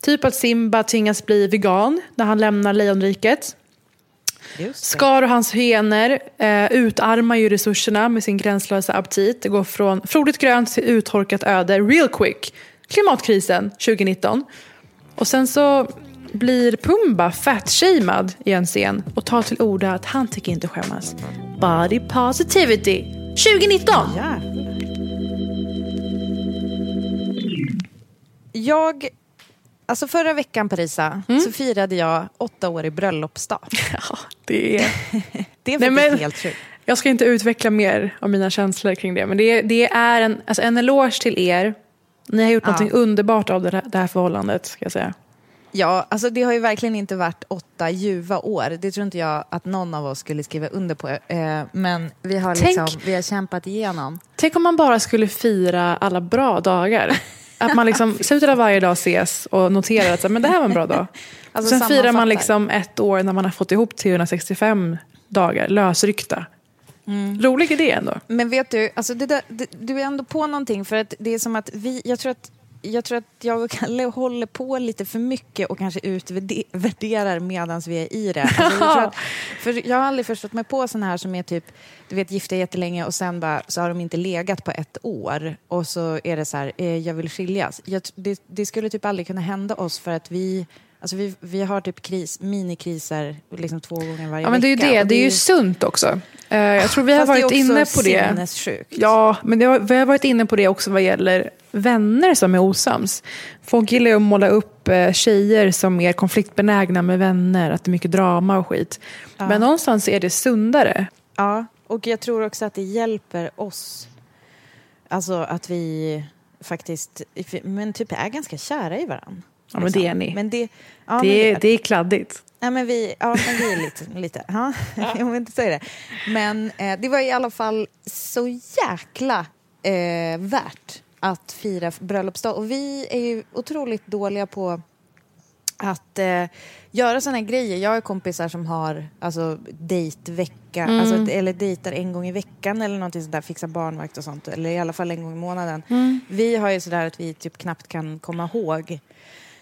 Typ att Simba tvingas bli vegan när han lämnar Lejonriket. Skar och hans hyenor eh, utarmar ju resurserna med sin gränslösa aptit. Det går från frodigt grönt till uttorkat öde real quick. Klimatkrisen 2019. Och sen så blir Pumba fatshamead i en scen och tar till orda att han tycker inte skämmas. Body positivity 2019! Ja. Jag... Alltså förra veckan, Parisa, Mm. så firade jag åtta år i bröllopsdag. [LAUGHS] Ja, det är... [LAUGHS] Det är Nej, faktiskt men- helt sjukt. Jag ska inte utveckla mer av mina känslor kring det. Men det, det är en, alltså en eloge till er. Ni har gjort Ja. något underbart av det här, det här förhållandet, ska jag säga. Ja, alltså det har ju verkligen inte varit åtta ljuva år. Det tror inte jag att någon av oss skulle skriva under på. Eh, men vi har, Tänk- liksom, vi har kämpat igenom. Tänk om man bara skulle fira alla bra dagar. [LAUGHS] Att man liksom [LAUGHS] slutet av varje dag ses och noterar att så men det här var en bra dag. [LAUGHS] Alltså, Sen firar man liksom ett år när man har fått ihop 365 dagar lösryckta. Mm. Rolig idé ändå. Men vet du, alltså det där, det, du är ändå på någonting för att det är som att vi, jag tror att jag tror att jag och Kalle håller på lite för mycket och kanske utvärderar medan vi är i det. Alltså jag, att, [LAUGHS] för jag har aldrig förstått mig på sådana här som är typ, du vet gifta jättelänge och sen bara, så har de inte legat på ett år och så är det så här, eh, jag vill skiljas. Jag, det, det skulle typ aldrig kunna hända oss för att vi, alltså vi, vi har typ kris, minikriser liksom två gånger varje Ja, men det är ju vecka. det. och Det är ju sunt också. Eh, Jag tror vi har Fast det är varit också inne på det. sinnessjukt. Ja, men det har, vi har varit inne på det också vad gäller vänner som är osams. Folk gillar ju att måla upp eh, tjejer som är konfliktbenägna med vänner, att det är mycket drama och skit. Men någonstans är det sundare. Ja, och jag tror också att det hjälper oss. Alltså att vi faktiskt men typ är ganska kära i varandra. Ja, men det är ni. Men det, ja, det, men är, det är kladdigt. Ja, men vi, ja, men vi är lite... lite ja, jo, men så är det. Men eh, det var i alla fall så jäkla eh, värt att fira bröllopsdag. Och vi är ju otroligt dåliga på att eh, göra såna här grejer. Jag har kompisar som har alltså, dejtvecka, Mm. alltså, eller dejtar en gång i veckan eller någonting sånt där, fixar barnvakt och sånt, eller i alla fall en gång i månaden. Mm. Vi har ju sådär att vi typ knappt kan komma ihåg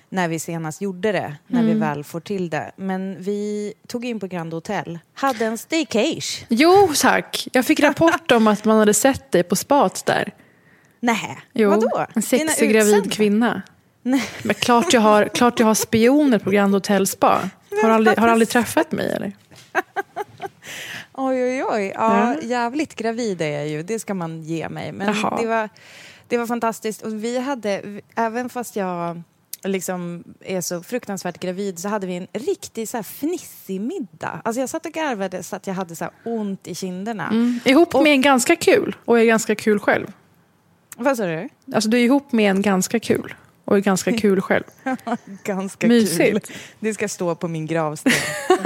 när vi senast gjorde det, när vi Mm. väl får till det. Men vi tog in på Grand Hotel, hade en staycation. Jo, tack. Jag fick rapport om att man hade sett dig på spat där. Nej, Jo, vadå? en sexig gravid kvinna. Nej. Men klart jag har, klart jag har spioner på Grand Hotel Spa. Har aldrig, har aldrig träffat mig eller? [LAUGHS] Oj, oj, oj. Ja. Jävligt gravid är jag ju, det ska man ge mig. Men Jaha. det var, det var fantastiskt. Och vi hade, även fast jag liksom är så fruktansvärt gravid så hade vi en riktigt så här fnissig middag. Alltså jag satt och garvade så att jag hade så ont i kinderna. Mm. Ihop med en ganska kul och är ganska kul själv. Vad sa du? Alltså du är ihop med en ganska kul och är ganska [LAUGHS] kul själv. [LAUGHS] Ganska Mysigt. kul. Det ska stå på min gravsten.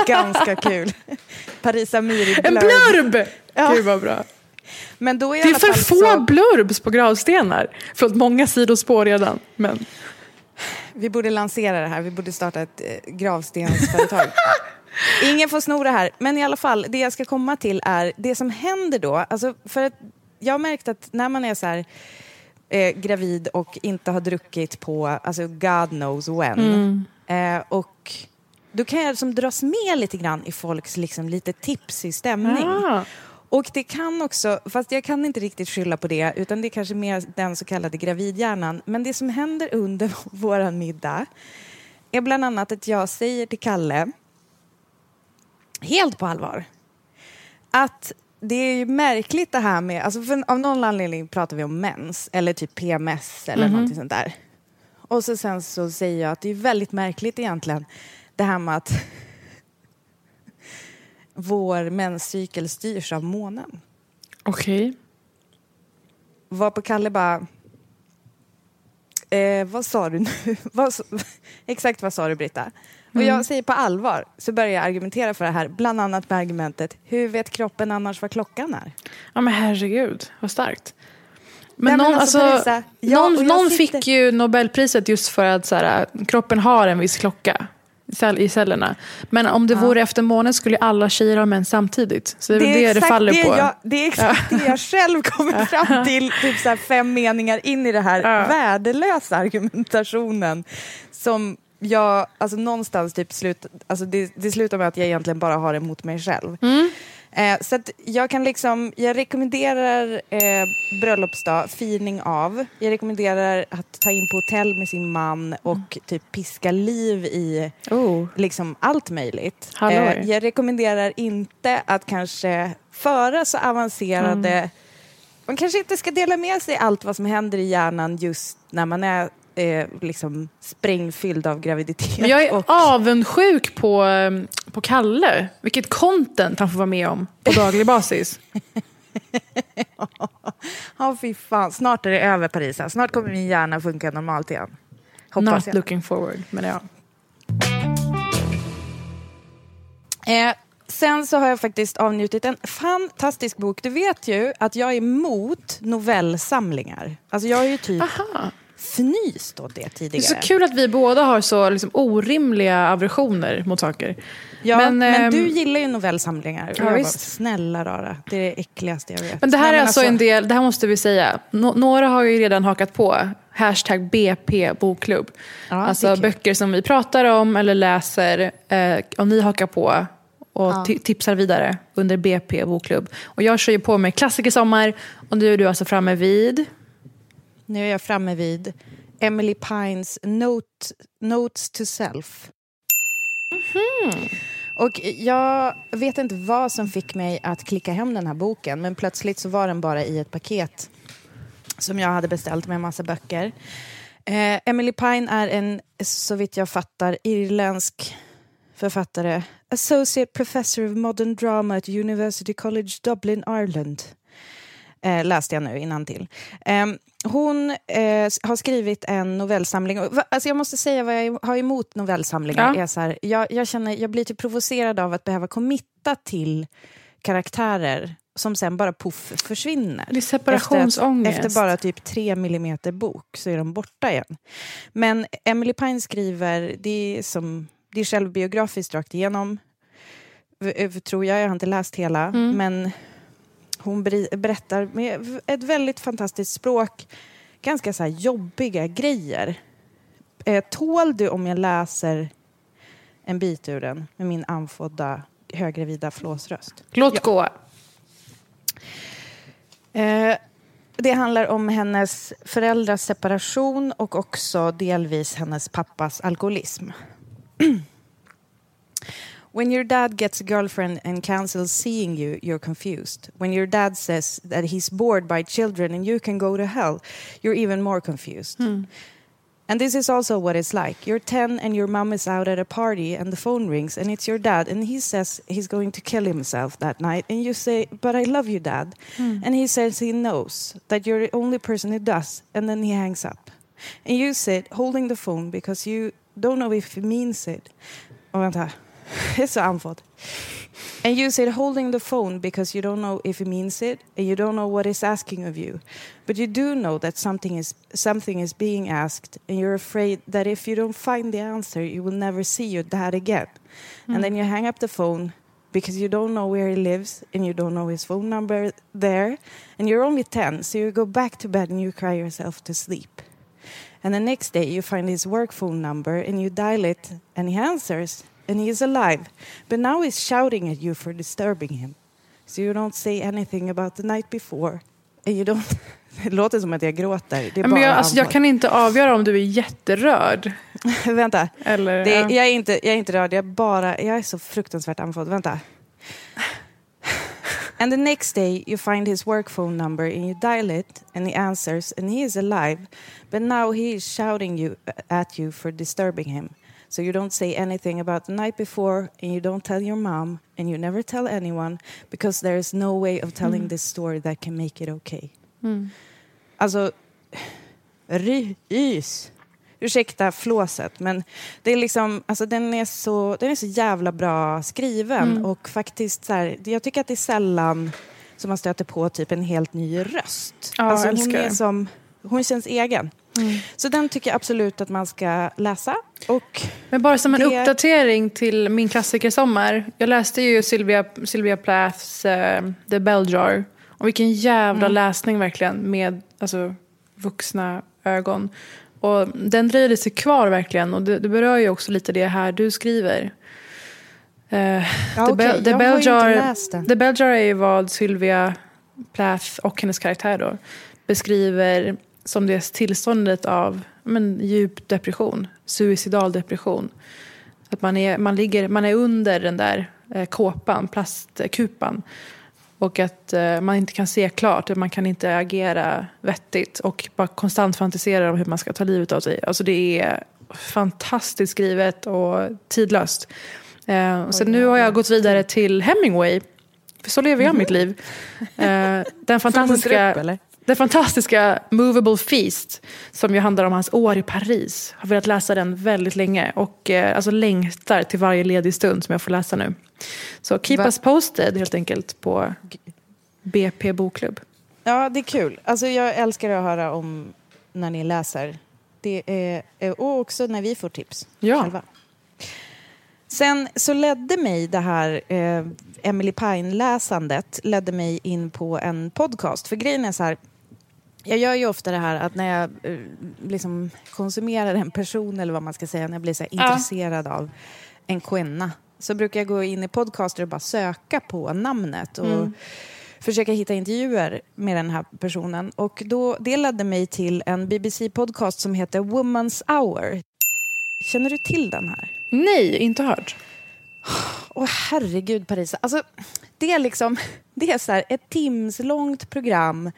Ganska kul. [LAUGHS] Paris Amiri En blurb! Ja. Gud vad bra. Men då i Det är för få så, blurbs på gravstenar. Förlåt, många sidospår redan. Men Vi borde lansera det här. Vi borde starta ett eh, gravstensföretag. Ingen får sno det här. Men i alla fall, det jag ska komma till är det som händer då. Alltså för att jag har märkt att när man är så här eh, gravid och inte har druckit på, alltså God knows when. Eh, och då kan jag som dras med lite grann i folks liksom lite tipsig stämning. Ah. Och det kan också, fast jag kan inte riktigt skylla på det, utan det är kanske mer den så kallade gravidhjärnan. Men det som händer under [LAUGHS] vår middag är bland annat att jag säger till Kalle, helt på allvar, att det är ju märkligt det här med, alltså av någon anledning pratar vi om mens, eller typ PMS eller Mhm. någonting sånt där. Och så sen så säger jag att det är väldigt märkligt egentligen, det här med att [LAUGHS] vår menscykel styrs av månen. okej. Var på Kalle bara... Eh, vad sa du nu? [LAUGHS] vad, [LAUGHS] exakt vad sa du, Britta? Och Mm. jag säger på allvar, så börjar jag argumentera för det här. Bland annat med argumentet, hur vet kroppen annars vad klockan är? Ja men herregud, vad starkt. Men, Nej, men någon, alltså, alltså, Parisa, ja, och någon, någon sitter- fick ju Nobelpriset just för att så här, kroppen har en viss klocka cell- i cellerna. Men om det vore efter månen skulle alla tjejer ha mens samtidigt. Så det är det det exakt faller det på. Jag, det är exakt det jag själv kommer [LAUGHS] fram till, typ så fem meningar in i det här värdelösa argumentationen. Som jag, alltså någonstans typ slut, alltså det, det slutar med att jag egentligen bara har emot mig själv. Mm. Eh, så jag kan liksom, jag rekommenderar eh, bröllopsdag, firning av. Jag rekommenderar att ta in på hotell med sin man och typ piska liv i Oh. liksom allt möjligt. Eh, jag rekommenderar inte att kanske föra så avancerade... Mm. Man kanske inte ska dela med sig allt vad som händer i hjärnan just när man är eh, liksom sprängfylld av graviditet. Men jag är och, avundsjuk på, eh, på Kalle. Vilket content han får vara med om på daglig basis. [LAUGHS] Ja, fy fan. Snart är det över, Parisa. Snart kommer min hjärna funka normalt igen. Hoppas Not jag. looking forward. Men ja. Eh, sen så har jag faktiskt avnjutit en fantastisk bok. Du vet ju att jag är emot novellsamlingar. Alltså jag är ju typ Aha. Fnyst åt det Det är tidigare. så kul att vi båda har så liksom, orimliga aversioner mot saker. Ja, men, ehm, du gillar ju novellsamlingar. Ja, visst. Snälla rara, det är det äckligaste jag vet. Men det här Nej, är men alltså en del, det här måste vi säga. Nå- några har ju redan hakat på. Hashtag BP bokklubb. Ja, alltså böcker som vi pratar om eller läser. Eh, och ni hakar på och Ja. ti- tipsar vidare under BP bokklubb. Och jag kör ju på med klassikersommar. Och nu är du alltså framme vid... Nu är jag framme vid Emily Pines Note, Notes to Self. Och jag vet inte vad som fick mig att klicka hem den här boken men plötsligt så var den bara i ett paket som jag hade beställt med en massa böcker. Eh, Emily Pine är en, så vitt jag fattar, irländsk författare. Associate Professor of Modern Drama at University College Dublin, Ireland. Eh, läste jag nu innan till. hon eh, har skrivit en novellsamling. Alltså jag måste säga vad jag har emot novellsamlingar. Ja. Är så här, jag, jag, känner, jag blir typ provocerad av att behöva committa till karaktärer som sen bara poff försvinner. Det är separationsångest. Efter, efter bara typ tre millimeter bok så är de borta igen. Men Emily Pine skriver, det är, som, det är självbiografiskt rakt igenom. Eh, Tror jag, jag har inte läst hela. Mm. Men hon berättar med ett väldigt fantastiskt språk. Ganska så jobbiga grejer. Eh, tål du om jag läser en bit ur den med min andfådda högravida flåsröst? Låt gå. Eh, det handlar om hennes föräldrars separation och också delvis hennes pappas alkoholism. [CLEARS THROAT] When your dad gets a girlfriend and cancels seeing you, you're confused. When your dad says that he's bored by children and you can go to hell, you're even more confused. Hmm. And this is also what it's like. You're 10 and your mom is out at a party and the phone rings and it's your dad and he says he's going to kill himself that night and you say, "But I love you, dad." Hmm. And he says he knows that you're the only person who does and then he hangs up. And you sit holding the phone because you don't know if he means it. Vänta. Det är så. And you sit holding the phone because you don't know if he means it and you don't know what he's asking of you. But you do know that something is something is being asked and you're afraid that if you don't find the answer you will never see your dad again. And hmm. then you hang up the phone because you don't know where he lives and you don't know his phone number there and you're only 10 so you go back to bed and you cry yourself to sleep. And the next day you find his work phone number and you dial it and he answers and he is alive. But now he's shouting at you for disturbing him. So you don't say anything about the night before. And you don't... [LAUGHS] Det låter som att jag gråter. Det är Men jag, alltså, jag kan inte avgöra om du är jätterörd. [LAUGHS] Vänta. Eller, Det, ja. jag, är inte, jag är inte rörd, jag är bara... Jag är så fruktansvärt andfådd. Vänta. [LAUGHS] And the next day you find his work phone number and you dial it and he answers and he is alive. But now he is shouting you at you for disturbing him. So you don't say anything about the night before and you don't tell your mom and you never tell anyone because there is no way of telling this story that can make it okay. Alltså, rys. Ursäkta flåset, men det är liksom, alltså den, är så, den är så jävla bra skriven. Och faktiskt så här, jag tycker att det är sällan som man stöter på typ en helt ny röst. Ja, alltså, hon, är som, hon känns egen. Så den tycker jag absolut att man ska läsa. Och Men bara som en Det- uppdatering till min klassikersommar. Jag läste ju Sylvia, Sylvia Plaths eh, The Bell Jar. Och vilken jävla Mm. läsning verkligen med alltså, vuxna ögon. Och den dröjde sig kvar verkligen. Och det, det berör ju också lite det här du skriver. Eh, ja, The, Bell Jar, den. The Bell Jar är ju vad Sylvia Plath och hennes karaktär då beskriver som det tillståndet av men, djup depression, suicidal depression. Att man är, man, ligger, man är under den där eh, kåpan, plastkupan. Och att eh, man inte kan se klart, man kan inte agera vettigt och bara konstant fantisera om hur man ska ta livet av sig. Alltså det är fantastiskt skrivet och tidlöst. Eh, och sen nu har jag gått vidare till Hemingway. För så lever jag mitt liv. [LAUGHS] Eh, den fantastiska... upp? Den fantastiska Movable Feast som ju handlar om hans år i Paris. Har velat läsa den väldigt länge och eh, alltså längtar till varje ledig stund som jag får läsa nu. Så keep Va? us posted helt enkelt på BP Bokklubb. Ja, det är kul. Alltså, jag älskar att höra om när ni läser Det är, eh, och också när vi får tips Ja. själva. Sen så ledde mig det här eh, Emily Pine-läsandet ledde mig in på en podcast. För grejen är så här, jag gör ju ofta det här att när jag eh, liksom konsumerar en person eller vad man ska säga, när jag blir så Ja. intresserad av en kvinna så brukar jag gå in i podcaster och bara söka på namnet och Mm. försöka hitta intervjuer med den här personen. Och då, det ledde mig till en BBC-podcast som heter Woman's Hour. Känner du till den här? Nej, inte hört. Åh herregud Parisa. Alltså, det är liksom [LAUGHS] det är så här ett timslångt program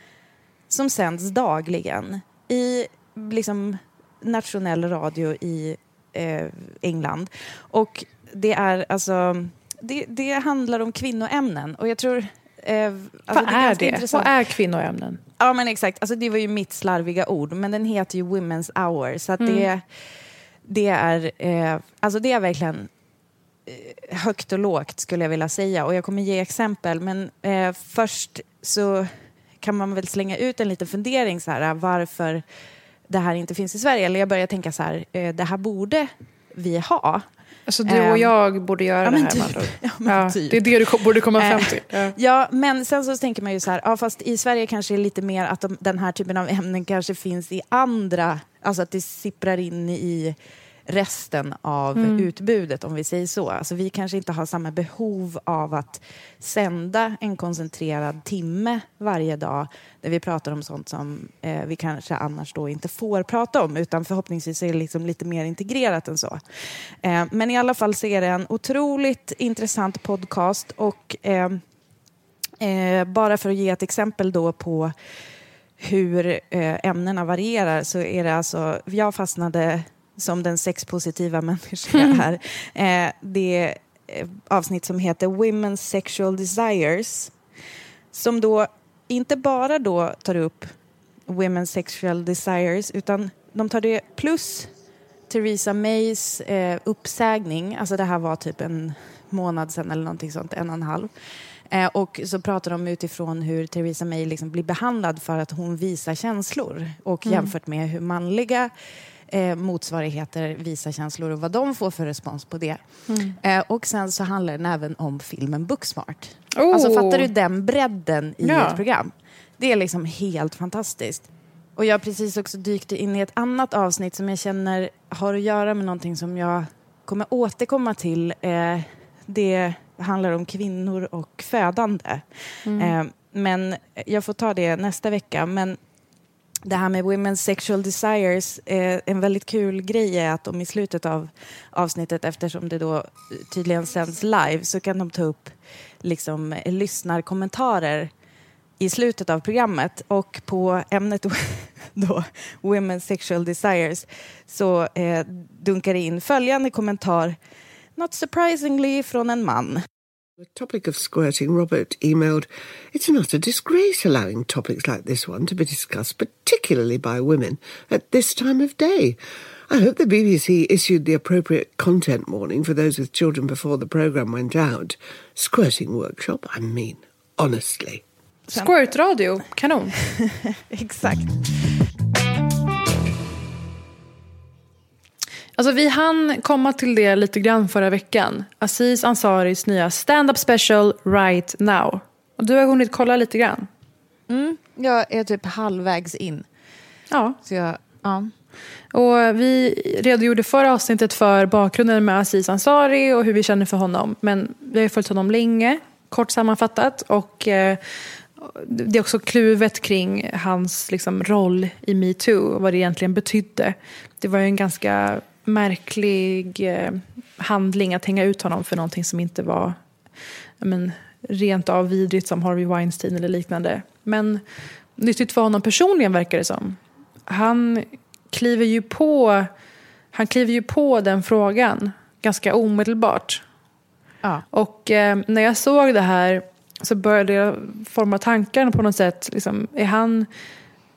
som sänds dagligen i liksom nationell radio i eh, England. Och det är alltså det, det handlar om kvinnoämnen och jag tror eh, alltså, Vad är ganska det? intressant. Vad är kvinnoämnen? Ja men exakt, alltså, det var ju mitt slarviga ord men den heter ju Women's Hour så Mm. det, det är eh, alltså det är verkligen eh, högt och lågt skulle jag vilja säga och jag kommer ge exempel men eh, först så kan man väl slänga ut en liten fundering så här varför det här inte finns i Sverige eller jag börjar tänka så här eh, det här borde vi ha. Alltså du och Ehm, jag borde göra ja, det här typ. [LAUGHS] Ja, men Ja, typ. Det är det du borde komma fram Eh, till. Ja. Ja, men sen så tänker man ju så här, ja, fast i Sverige kanske är lite mer att de, den här typen av ämnen kanske finns i andra, alltså att det sipprar in i resten av Mm. utbudet om vi säger så. Alltså vi kanske inte har samma behov av att sända en koncentrerad timme varje dag där vi pratar om sånt som eh, vi kanske annars då inte får prata om utan förhoppningsvis är det liksom lite mer integrerat än så. Eh, men i alla fall så är det en otroligt intressant podcast och eh, Eh, bara för att ge ett exempel då på hur eh, ämnena varierar så är det alltså, jag fastnade som den sexpositiva [LAUGHS] människa jag är. Eh, det är eh, avsnitt som heter Women's Sexual Desires som då inte bara då tar upp Women's Sexual Desires utan de tar det plus Theresa Mays eh, uppsägning, alltså det här var typ en månad sedan eller någonting sånt, en och en halv. Eh, och så pratar de utifrån hur Theresa May liksom blir behandlad för att hon visar känslor och Mm. jämfört med hur manliga eh, motsvarigheter visar känslor och vad de får för respons på det. Mm. Eh, och sen så handlar den även om filmen Booksmart. Oh. Alltså fattar du den bredden i Ja. ett program? Det är liksom helt fantastiskt. Och jag har precis också dykt in i ett annat avsnitt som jag känner har att göra med någonting som jag kommer återkomma till. Eh, det handlar om kvinnor och födande. Mm. Eh, men jag får ta det nästa vecka. Men det här med Women's Sexual Desires, eh, en väldigt kul grej är att de i slutet av avsnittet, eftersom det då tydligen sänds live, så kan de ta upp liksom, lyssnarkommentarer i slutet av programmet. Och på ämnet [LAUGHS] då, Women's Sexual Desires så eh, dunkar det in följande kommentar, not surprisingly, från en man. The topic of squirting, Robert emailed, It's an utter disgrace allowing topics like this one to be discussed, particularly by women, at this time of day. I hope the BBC issued the appropriate content warning for those with children before the programme went out. Squirting workshop, I mean, honestly. Squirt-radio, kanon. [LAUGHS] Exakt. Alltså vi hann komma till det lite grann förra veckan. Aziz Ansaris nya stand-up special Right Now. Och du har hunnit kolla lite grann. Mm, jag är typ halvvägs in. Ja. Så jag, ja. Och vi redogjorde förra avsnittet för bakgrunden med Aziz Ansari och hur vi känner för honom. Men vi har ju följt honom länge, kort sammanfattat. Och eh, det är också kluvet kring hans liksom, roll i metoo och vad det egentligen betydde. Det var ju en ganska märklig eh, handling att hänga ut honom för någonting som inte var men, rent av vidrigt som Harvey Weinstein eller liknande. Men nyttigt för honom personligen verkar det som. Han kliver ju på, han kliver ju på den frågan ganska omedelbart. Ja. Och eh, när jag såg det här så började jag forma tankar på något sätt. Liksom, är, han,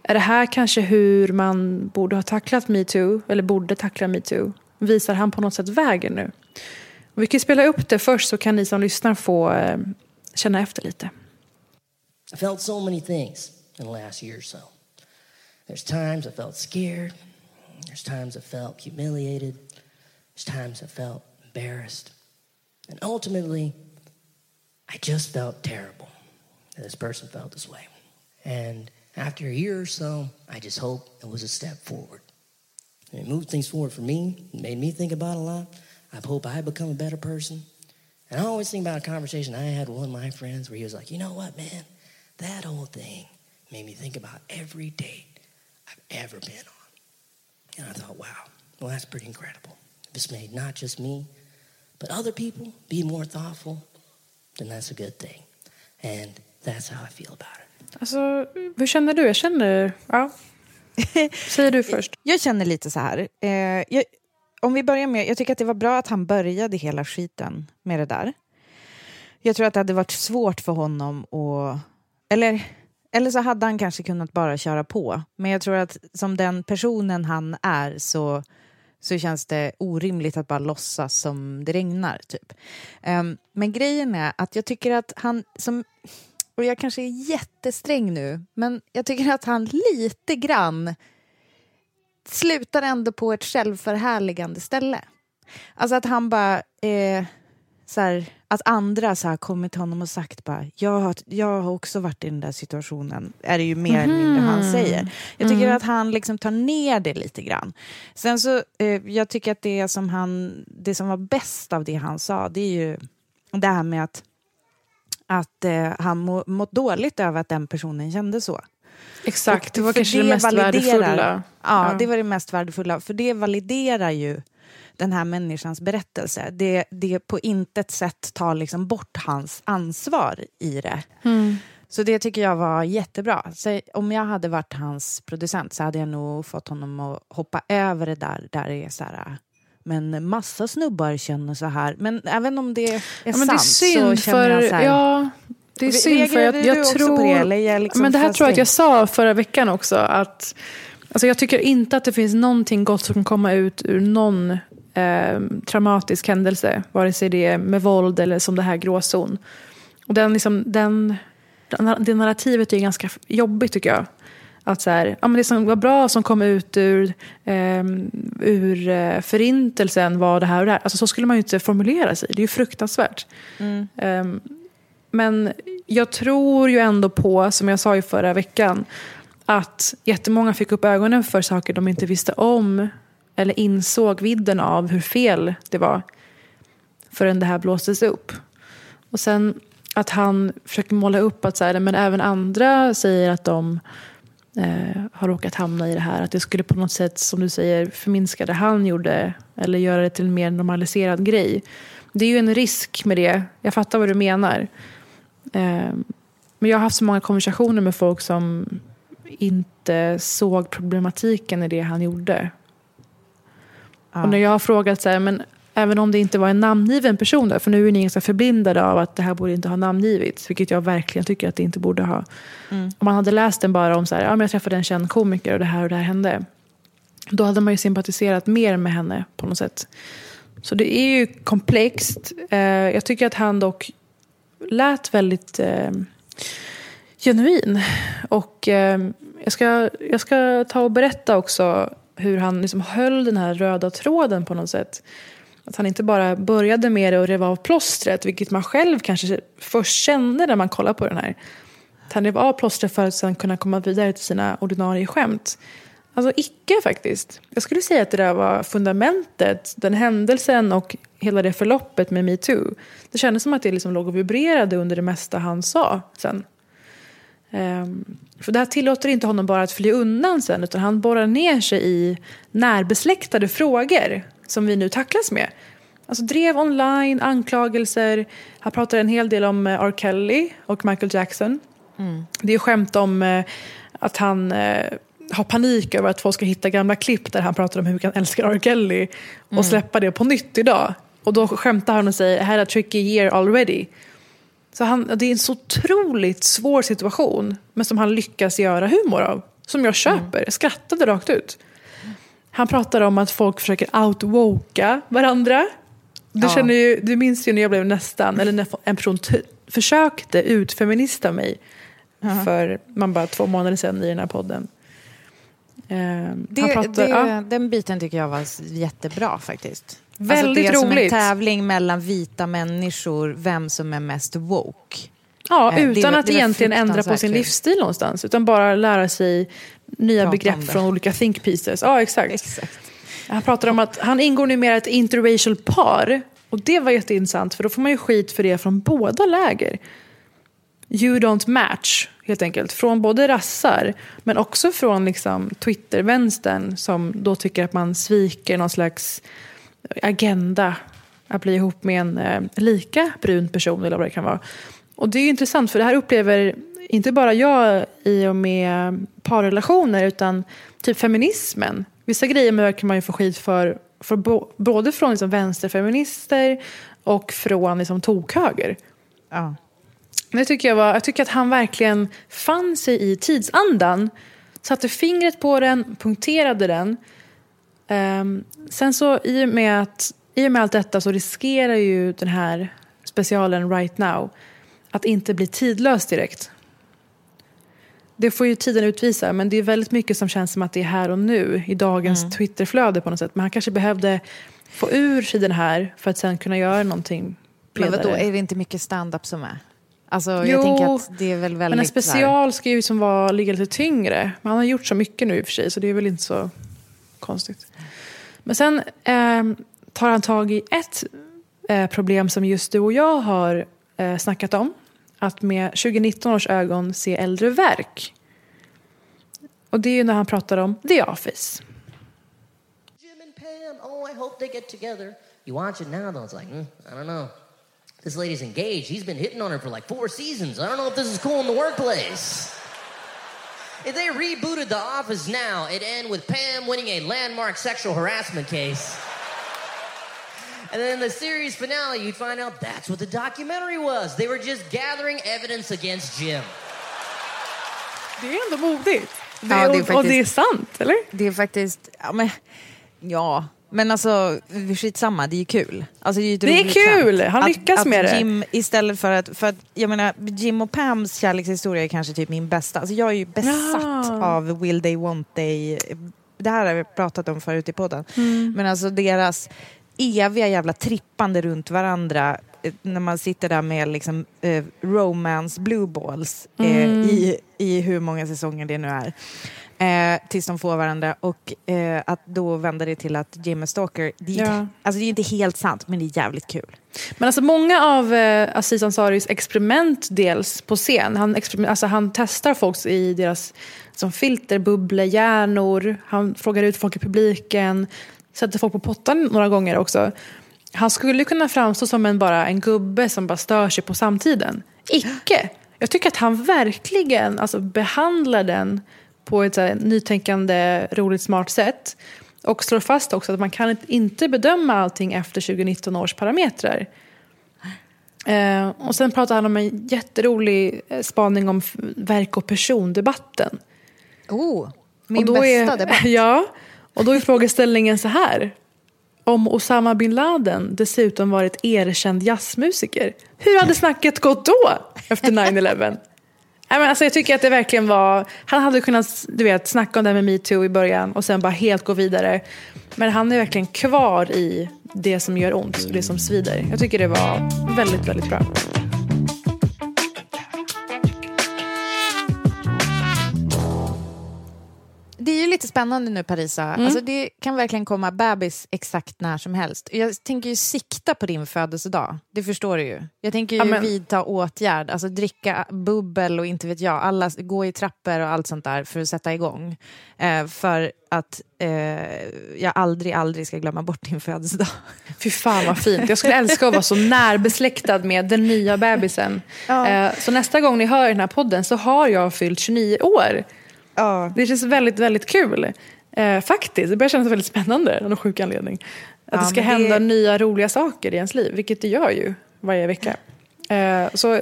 är det här kanske hur man borde ha tacklat metoo? Eller borde tackla metoo? Visar han på något sätt vägen nu? Och vi kan spela upp det först så kan ni som lyssnar få eh, känna efter lite. I felt so many things in the last year or so. There's times I felt scared. There's times I felt humiliated. There's times I felt embarrassed. And ultimately, I just felt terrible that this person felt this way. And after a year or so, I just hope it was a step forward. It moved things forward for me, it made me think about a lot. I hope I become a better person. And I always think about a conversation I had with one of my friends where he was like, you know what, man? That whole thing made me think about every date I've ever been on. And I thought, wow, well, that's pretty incredible. It's made not just me, but other people be more thoughtful, then that's a good thing. And that's how I feel about it. Alltså, hur känner du? Jag känner... Ja. [LAUGHS] Säger du först. Jag känner lite så här. Eh, jag, om vi börjar med, jag tycker att det var bra att han började hela skiten med det där. Jag tror att det hade varit svårt för honom att... Eller, eller så hade han kanske kunnat bara köra på. Men jag tror att som den personen han är så, så känns det orimligt att bara låtsas som det regnar. typ. Um, men grejen är att jag tycker att han... som och jag kanske är jättesträng nu, men jag tycker att han lite grann slutar ändå på ett självförhärligande ställe. Alltså att han bara... Eh, så här, att andra så här kommit till honom och sagt bara jag har, jag har också varit i den där situationen, är det ju mer eller mindre han Mhm. säger. Jag tycker Mm. att han liksom tar ner det lite grann. Sen så, eh, jag tycker att det som, han, det som var bäst av det han sa, det är ju det här med att, att eh, han må, mått dåligt över att den personen kände så. Exakt, det var kanske det mest validerar- värdefulla. Ja, Ja. det var det mest värdefulla. För det validerar ju den här människans berättelse. Det, det på intet sätt tar liksom bort hans ansvar i det. Mm. Så det tycker jag var jättebra. Så om jag hade varit hans producent så hade jag nog fått honom att hoppa över det där. Där det är så här, men massa snubbar känner så här. Men även om det är Ja, sant det är synd så känner jag så här. Ja, det är synd för jag, jag tror... på det, jag liksom men det här tror jag att jag sa förra veckan också. Att, alltså jag tycker inte att det finns någonting gott som kan komma ut ur någon eh, traumatisk händelse. Vare sig det är med våld eller som det här gråzon. Och den, liksom, den, den, det narrativet är ganska jobbigt tycker jag. Att så här, ja, men det som var bra som kom ut ur, eh, ur förintelsen var det här och det här. Alltså, så skulle man ju inte formulera sig. Det är ju fruktansvärt. Mm. Ehm, men jag tror ju ändå på, som jag sa i förra veckan, att jättemånga fick upp ögonen för saker de inte visste om eller insåg vidden av hur fel det var förrän det här blåstes upp. Och sen att han försöker måla upp att så här, men även andra säger att de eh, har råkat hamna i det här. Att det skulle på något sätt, som du säger, förminska det han gjorde eller göra det till en mer normaliserad grej. Det är ju en risk med det. Jag fattar vad du menar. Eh, men jag har haft så många konversationer med folk som inte såg problematiken i det han gjorde. Och när jag har frågat så här, men även om det inte var en namngiven person där, för nu är ni ganska förblindade av att det här borde inte ha namngivits, vilket jag verkligen tycker att det inte borde ha. Mm. Om man hade läst den bara om så här, ja, men jag träffade en känd komiker och det här och det här hände. Då hade man ju sympatiserat mer med henne på något sätt. Så det är ju komplext. Eh, jag tycker att han dock lät väldigt eh, genuin. Och eh, jag, ska, jag ska ta och berätta också hur han liksom höll den här röda tråden på något sätt. Att han inte bara började med det och rev av plåstret, vilket man själv kanske först kände när man kollade på den här. Att han rev av plåstret för att sen kunna komma vidare till sina ordinarie skämt. Alltså icke faktiskt. Jag skulle säga att det där var fundamentet, den händelsen och hela det förloppet med metoo. Det kändes som att det liksom låg och vibrerade under det mesta han sa sen. Um, för det här tillåter inte honom bara att fly undan sen utan han borrar ner sig i närbesläktade frågor som vi nu tacklas med. Alltså drev online, anklagelser. Han pratar en hel del om eh, R. Kelly och Michael Jackson. Mm. Det är skämt om eh, att han eh, har panik över att folk ska hitta gamla klipp där han pratar om hur han älskar R. Kelly och Mm. släppa det på nytt idag. Och då skämtar han och säger I had a tricky year already. Så han, det är en så otroligt svår situation men som han lyckas göra humor av. Som jag köper. Jag skrattade rakt ut. Han pratar om att folk försöker outwoka varandra. Du, Ja. känner ju, du minns ju när jag blev nästan, eller när en person försökte utfeminista mig för man bara två månader sedan i den här podden. Han Det, pratar- det, ja. Den biten tycker jag var jättebra faktiskt. Väldigt alltså, det är som en roligt. tävling mellan vita människor, vem som är mest woke. Ja, Eh, utan att egentligen ändra på sin livsstil någonstans. Utan bara lära sig nya begrepp från olika think pieces. Ja, exakt. Han pratar om att han ingår numera ett interracial par. Och det var jätteintressant, för då får man ju skit för det från båda läger. You don't match, helt enkelt. Från både rassar, men också från liksom, Twitter-vänstern som då tycker att man sviker någon slags agenda att bli ihop med en eh, lika brun person eller vad det kan vara. Och det är ju intressant för det här upplever inte bara jag i och med parrelationer utan typ feminismen. Vissa grejer kan man ju få skit för, för både från liksom vänsterfeminister och från liksom tokhöger. Ja. Det tycker jag, var, jag tycker att han verkligen fann sig i tidsandan. Satte fingret på den, punkterade den. Ehm, sen så i och, med att, i och med allt detta så riskerar ju den här specialen Right Now att inte bli tidlös direkt. Det får ju tiden utvisa, men det är väldigt mycket som känns som att det är här och nu i dagens Mm. Twitterflöde på något sätt. Men han kanske behövde få ur sig den här för att sen kunna göra någonting Men bredare. vadå, är det inte mycket stand-up som är? Alltså, Jo, jag tänker att det är väl väldigt... Men en special ska ju som vara, ligga lite tyngre. Men han har gjort så mycket nu i och för sig så det är väl inte så konstigt. Men sen ehm, tar han tag i ett eh, problem som just du och jag har eh, snackat om. Att med 2019 års ögon se äldre verk. Och det är ju när han pratar om The Office. Jim and Pam, oh, I hope they get together. You watch it now, though, it's like, mm, I don't know. This lady's engaged. He's been hitting on her for like four seasons. I don't know if this is cool in the workplace. If they rebooted The Office now, it'd end with Pam winning a landmark sexual harassment case. And then in the series finale, you'd find out that's what the documentary was. They were just gathering evidence against Jim. Det är ändå modigt. Det, Ja, det är och, och det är faktiskt- sant, eller? Det är faktiskt... Ja, men, ja. men alltså skitsamma, det är ju kul. Alltså, det är, Det är kul, han att, lyckas att med det. Jim, Istället för att, för att, jag menar, Jim och Pams kärlekshistoria är kanske typ min bästa. Alltså, jag är ju besatt Ja. av Will They Want They. Det här har vi pratat om förut i podden. Mm. Men alltså deras eviga jävla trippande runt varandra eh, när man sitter där med liksom, eh, romance blue balls eh, Mm. i, i hur många säsonger det nu är. Eh, tills de får varandra och eh, att då vända det till att Jim är stalker. Det Ja. alltså, det är inte helt sant men det är jävligt kul. Men alltså många av eh, Aziz Ansaris experiment dels på scen. Han, alltså han testar folk i deras som filterbubblehjärnor. Han frågar ut folk i publiken. Sätter folk på pottan några gånger också. Han skulle kunna framstå som en, bara en gubbe som bara stör sig på samtiden. Icke! Jag tycker att han verkligen alltså, behandlar den på ett här, nytänkande, roligt, smart sätt. Och slår fast också att man kan inte bedöma allting efter 2019 års parametrar. Eh, och sen pratar han om en jätterolig eh, spaning om verk och persondebatten. Oh, min bästa är, debatt. [LAUGHS] Ja, och då är frågeställningen så här. Om Osama bin Laden dessutom varit erkänd jazzmusiker, hur hade snacket gått då efter 9-11? Alltså jag tycker att det verkligen var... Han hade kunnat du vet, snacka om det här med metoo i början och sen bara helt gå vidare. Men han är verkligen kvar i det som gör ont och det som svider. Jag tycker det var väldigt, väldigt bra. Det är ju lite spännande nu Parisa. Mm. Alltså, det kan verkligen komma bebis exakt när som helst. Jag tänker ju sikta på din födelsedag. Det förstår du ju. Jag tänker ju Ja, men- vidta åtgärd. Alltså dricka bubbel och inte vet jag. Alla, gå i trappor och allt sånt där för att sätta igång. Eh, för att eh, jag aldrig, aldrig ska glömma bort din födelsedag. [LAUGHS] Fy fan vad fint. Jag skulle älska att vara så närbesläktad med den nya bebisen. Eh, Så nästa gång ni hör den här podden så har jag fyllt 29 år. Det känns väldigt, väldigt kul. Eh, faktiskt, det börjar kännas väldigt spännande av någon sjuk anledning. Att Ja, det ska det- hända nya roliga saker i ens liv, vilket det gör ju varje vecka. Eh, så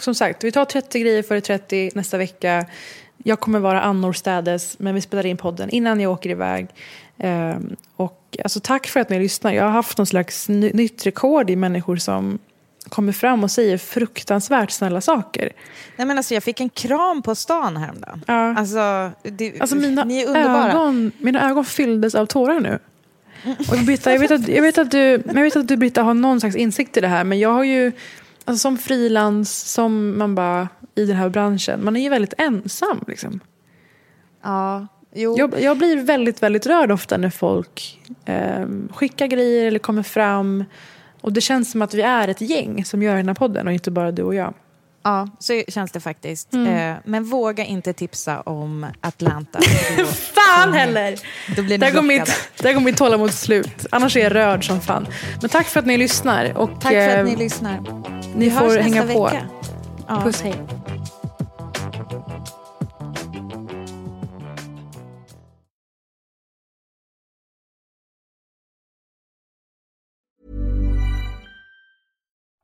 som sagt, vi tar 30 grejer före 30 nästa vecka. Jag kommer vara annorstädes, men vi spelar in podden innan jag åker iväg. Eh, och alltså, tack för att ni lyssnar. Jag har haft någon slags ny, nytt rekord i människor som kommer fram och säger fruktansvärt snälla saker. Nej, men alltså, jag fick en kram på stan häromdagen. Ja. Alltså, det, Alltså mina, ni är underbara. ögon, mina ögon fylldes av tårar nu. Och Britta, jag vet, att, jag, vet att du, jag vet att du Britta har någon slags insikt i det här men jag har ju alltså, som frilans, som man bara i den här branschen, man är ju väldigt ensam liksom. Ja, jo. Jag, jag blir väldigt, väldigt rörd ofta när folk eh, skickar grejer eller kommer fram. Och det känns som att vi är ett gäng som gör den här podden och inte bara du och jag. Ja, så känns det faktiskt. Mm. Eh, men våga inte tipsa om Atlanta. [LAUGHS] Fan heller! Då blir Där går, mitt, där går mitt tålamod slut. Annars är jag rörd som fan. Men tack för att ni lyssnar. Och, Tack för att eh, ni lyssnar. Ni Vi får hörs hänga nästa på. vecka. Ja. Puss, hej.